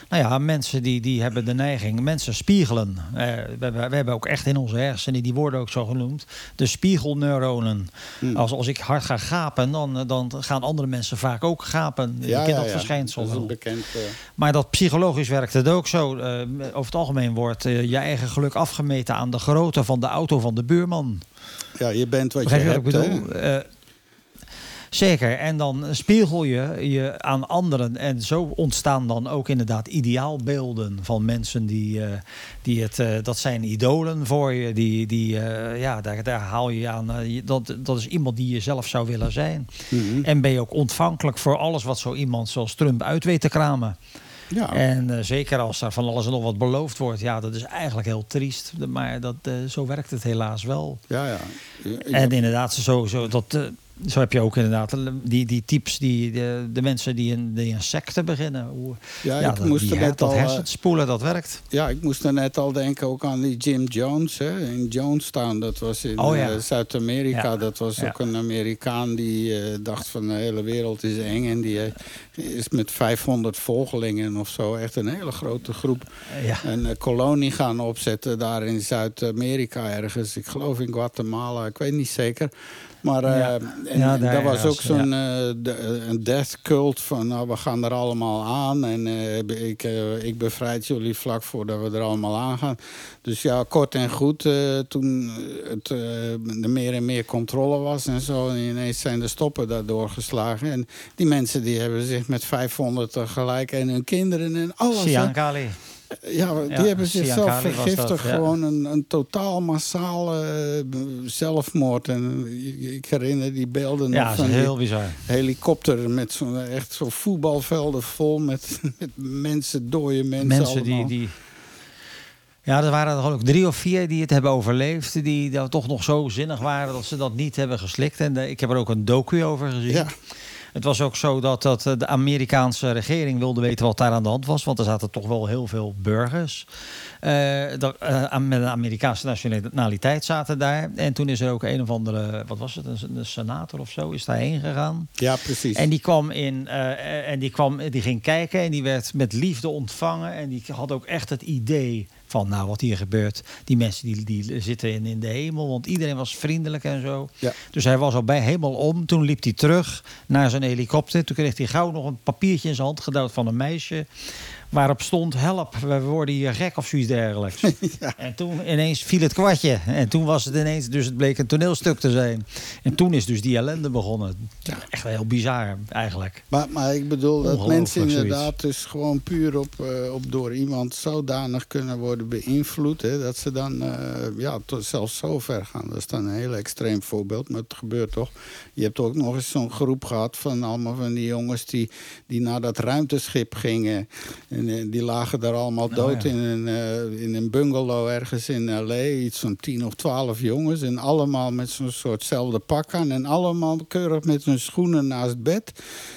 A: Nou ja, mensen die, die hebben de neiging, mensen spiegelen. Eh, we, we, hebben ook echt in onze hersenen, die worden ook zo genoemd, de spiegelneuronen.
B: Hmm.
A: Als, als ik hard ga gapen, dan, eh, dan gaan andere mensen vaak ook gapen. Je kent dat verschijnsel
B: Dat is een
A: wel.
B: bekend... eh,
A: Maar dat psychologisch werkt het ook zo. Over het algemeen wordt je eigen geluk afgemeten aan de grootte van de auto van de buurman.
B: ja, je bent wat je
A: Begrijp je wat
B: hebt,
A: ik
B: hè?
A: bedoel? Zeker. En dan spiegel je je aan anderen. En zo ontstaan dan ook inderdaad ideaalbeelden van mensen die, eh, die het. eh, dat zijn idolen voor je. Die, die, eh, ja, daar, daar haal je aan. dat, dat is iemand die je zelf zou willen zijn.
B: Mhm.
A: En ben je ook ontvankelijk voor alles wat zo iemand zoals Trump uit weet te kramen.
B: Ja.
A: En zeker als er van alles en nog wat beloofd wordt. Ja, dat is eigenlijk heel triest. Maar dat, zo werkt het helaas wel.
B: ja, ja.
A: En
B: heb-
A: inderdaad, zo, zo, dat, zo heb je ook inderdaad eh, die, die types, die, de, de mensen die een, die een secte beginnen. Hoe,
B: Ja,
A: ja,
B: ik
A: dat,
B: moest er net
A: dat
B: al, eh,
A: hersenspoelen, dat werkt.
B: Ja, ik moest er net al denken ook aan die Jim Jones hè, in Jonestown. Dat was in
A: Oh, ja.
B: eh, Zuid-Amerika. Dat was ook een Amerikaan die dacht van de hele wereld is eng. En die is met 500 volgelingen of zo, echt een hele grote groep, een kolonie gaan opzetten daar in Zuid-Amerika ergens. Ik geloof in Guatemala, ik weet niet zeker. Maar eh,
A: Ja.
B: en,
A: Ja, daar
B: daar was ook zo'n eh, de- een death cult van nou, we gaan er allemaal aan. En eh, ik, eh, ik bevrijd jullie vlak voordat we er allemaal aan gaan. Dus ja, kort en goed, eh, toen het, eh, er meer en meer controle was en zo. En ineens zijn de stoppen daardoor geslagen. En die mensen die hebben zich met 500 tegelijk en hun kinderen en alles.
A: Siankali.
B: Ja, die
A: Ja,
B: hebben zichzelf
A: Siankali
B: vergiftigd.
A: dat, ja.
B: Gewoon een, een totaal massale eh, zelfmoord. En ik- ik herinner die beelden
A: Ja,
B: van die
A: heel bizar.
B: helikopter met zo'n echt zo'n voetbalvelden vol met, met mensen, dode mensen.
A: Mensen die,
B: allemaal.
A: die... Ja, er waren er ook drie of vier die het hebben overleefd. Die daar toch nog zo zinnig waren dat ze dat niet hebben geslikt. En eh, ik heb er ook een docu over gezien.
B: Ja.
A: Het was ook zo dat, dat eh, de Amerikaanse regering wilde weten wat daar aan de hand was. Want er zaten toch wel heel veel burgers. eh, dat, eh, met een Amerikaanse nationaliteit zaten daar. En toen is er ook een of andere, wat was het, een, een senator of zo, is daarheen gegaan.
B: Ja, precies.
A: En die kwam in en die kwam, die ging kijken en die werd met liefde ontvangen. En die had ook echt het idee van nou wat hier gebeurt. Die mensen die, die zitten in, in de hemel. Want iedereen was vriendelijk en zo.
B: Ja.
A: Dus hij was al bij helemaal om. Toen liep hij terug naar zijn helikopter. Toen kreeg hij gauw nog een papiertje in zijn hand gedouwd van een meisje. Waarop stond help, we worden hier gek of zoiets dergelijks. En toen ineens viel het kwartje. En toen was het ineens, dus het bleek een toneelstuk te zijn. En toen is dus die ellende begonnen. Echt heel bizar eigenlijk.
B: Maar, maar ik bedoel dat mensen
A: zoiets.
B: inderdaad dus gewoon puur op, eh, op door iemand zodanig kunnen worden beïnvloed. Hè, dat ze dan eh, ja, tot zelfs zo ver gaan. Dat is dan een heel extreem voorbeeld, maar het gebeurt toch. Je hebt ook nog eens zo'n groep gehad van allemaal van die jongens die, die naar dat ruimteschip gingen. En eh, die lagen daar allemaal dood
A: ja.
B: in, een, eh, in een bungalow ergens in L.A. Iets van tien of twaalf jongens. En allemaal met zo'n soortzelfde pak aan. En allemaal keurig met hun schoenen naast het bed.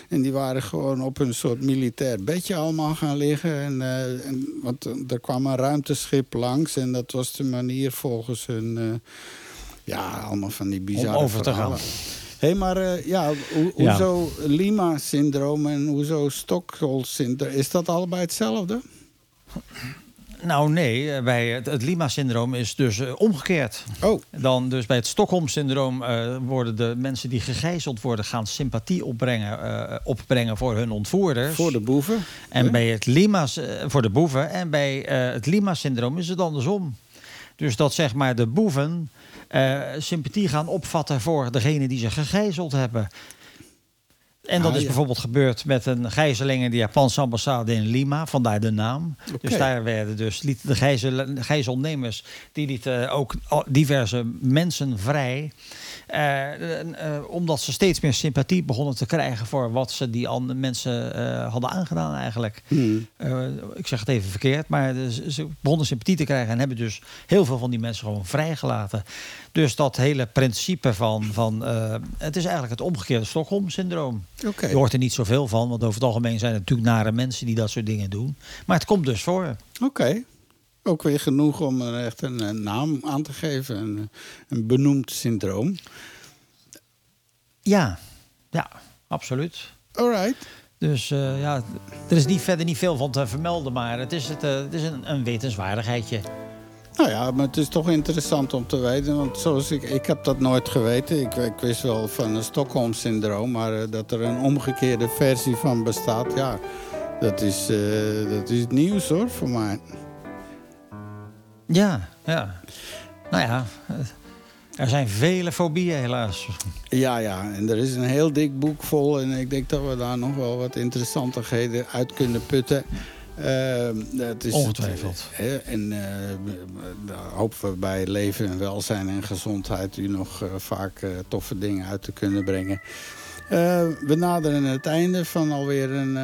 B: En die waren gewoon op een soort militair bedje allemaal gaan liggen. En, eh, en, want er kwam een ruimteschip langs. En dat was de manier volgens hun... ja, allemaal van die bizarre
A: Om over te gaan.
B: Hé, maar eh, ja, ho-
A: Ja.
B: hoezo Lima-syndroom en hoezo Stockholm-syndroom... is dat allebei hetzelfde?
A: Nou nee, eh, bij het, het Lima-syndroom is dus eh, omgekeerd.
B: Oh,
A: Dan dus bij het Stockholm-syndroom worden de mensen die gegijzeld worden... gaan sympathie opbrengen, opbrengen voor hun ontvoerders.
B: voor de boeven.
A: En bij het Lima's, eh, voor de boeven. En bij het Lima-syndroom is het andersom. Dus dat zeg maar de boeven eh, sympathie gaan opvatten voor degene die ze gegijzeld hebben. En dat
B: Ah,
A: is
B: ja.
A: bijvoorbeeld gebeurd met een gijzeling in de Japanse ambassade in Lima, vandaar de naam. Dus daar werden dus liet de gijzel, gijzelnemers, die lieten ook diverse mensen vrij. Eh, eh, omdat ze steeds meer sympathie begonnen te krijgen voor wat ze die andere mensen eh, hadden aangedaan eigenlijk.
B: Hmm.
A: Ik zeg het even verkeerd, maar ze- begonnen sympathie te krijgen en hebben dus heel veel van die mensen gewoon vrijgelaten. Dus dat hele principe van, van het is eigenlijk het omgekeerde Stockholm-syndroom. Je hoort er niet zoveel van, want over het algemeen zijn het natuurlijk nare mensen die dat soort dingen doen. Maar het komt dus voor.
B: Oké. Ook weer genoeg om er echt een, naam aan te geven. Een, een benoemd syndroom.
A: Ja, ja, absoluut.
B: Alright.
A: Dus eh, ja, er is niet, verder niet veel van te vermelden, maar het is, het, eh, het is een, een wetenswaardigheidje.
B: Nou ja, maar het is toch interessant om te weten. Want zoals ik, ik heb dat nooit geweten. Ik, ik wist wel van een Stockholm-syndroom. Maar eh, dat er een omgekeerde versie van bestaat, ja, dat is, dat is nieuws hoor, voor mij.
A: Ja, ja. Nou ja, eh, er zijn vele fobieën helaas.
B: Ja, ja, en er is een heel dik boek vol. En ik denk dat we daar nog wel wat interessantigheden uit kunnen putten. Uh, dat is
A: Ongetwijfeld.
B: Het, en uh, daar hopen we bij leven en welzijn en gezondheid u nog uh, vaak toffe dingen uit te kunnen brengen. We naderen het einde van alweer een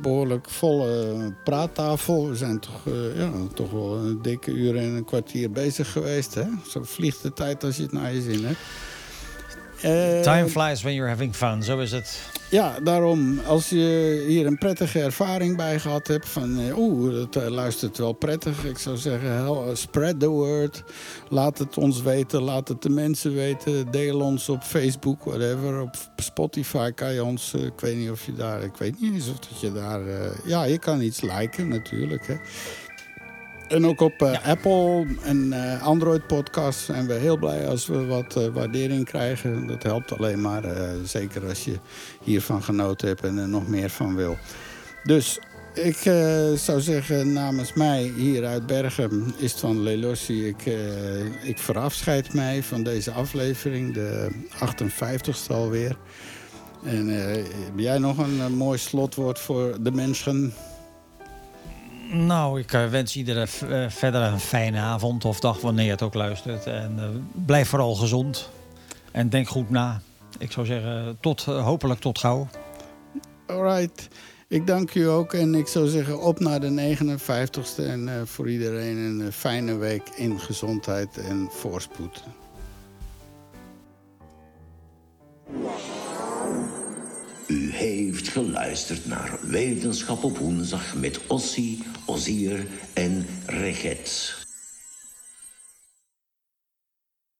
B: behoorlijk volle praattafel. We zijn toch, ja, toch wel een dikke uur en een kwartier bezig geweest. Hè? Zo vliegt de tijd als je het naar je zin hebt.
A: Time flies when you're having fun, zo is het.
B: Ja, daarom, als je hier een prettige ervaring bij gehad hebt... van oeh, dat uh, luistert wel prettig. Ik zou zeggen, hell, spread the word. Laat het ons weten, laat het de mensen weten. Deel ons op Facebook, whatever. Op Spotify kan je ons... Ik weet niet of je daar... Ik weet niet eens of dat je daar... Ja, je kan iets liken natuurlijk, hè. En ook op ja. Apple en uh, Android podcasts zijn we heel blij als we wat uh, waardering krijgen. Dat helpt alleen maar, zeker als je hiervan genoten hebt en er nog meer van wil. Dus ik zou zeggen namens mij hier uit Bergen is het van Lelossi. Ik, ik verafscheid mij van deze aflevering, de 58ste alweer. En heb jij nog een mooi slotwoord voor de mensen?
A: Nou, ik uh, wens iedereen uh, verder een fijne avond of dag wanneer je het ook luistert. En uh, blijf vooral gezond. En denk goed na. Ik zou zeggen, tot, hopelijk tot gauw.
B: Alright. Ik dank u ook. En ik zou zeggen, op naar de 59ste. En voor iedereen een fijne week in gezondheid en voorspoed.
C: Heeft geluisterd naar Wetenschap op woensdag met Ossie, Ozier en Reget.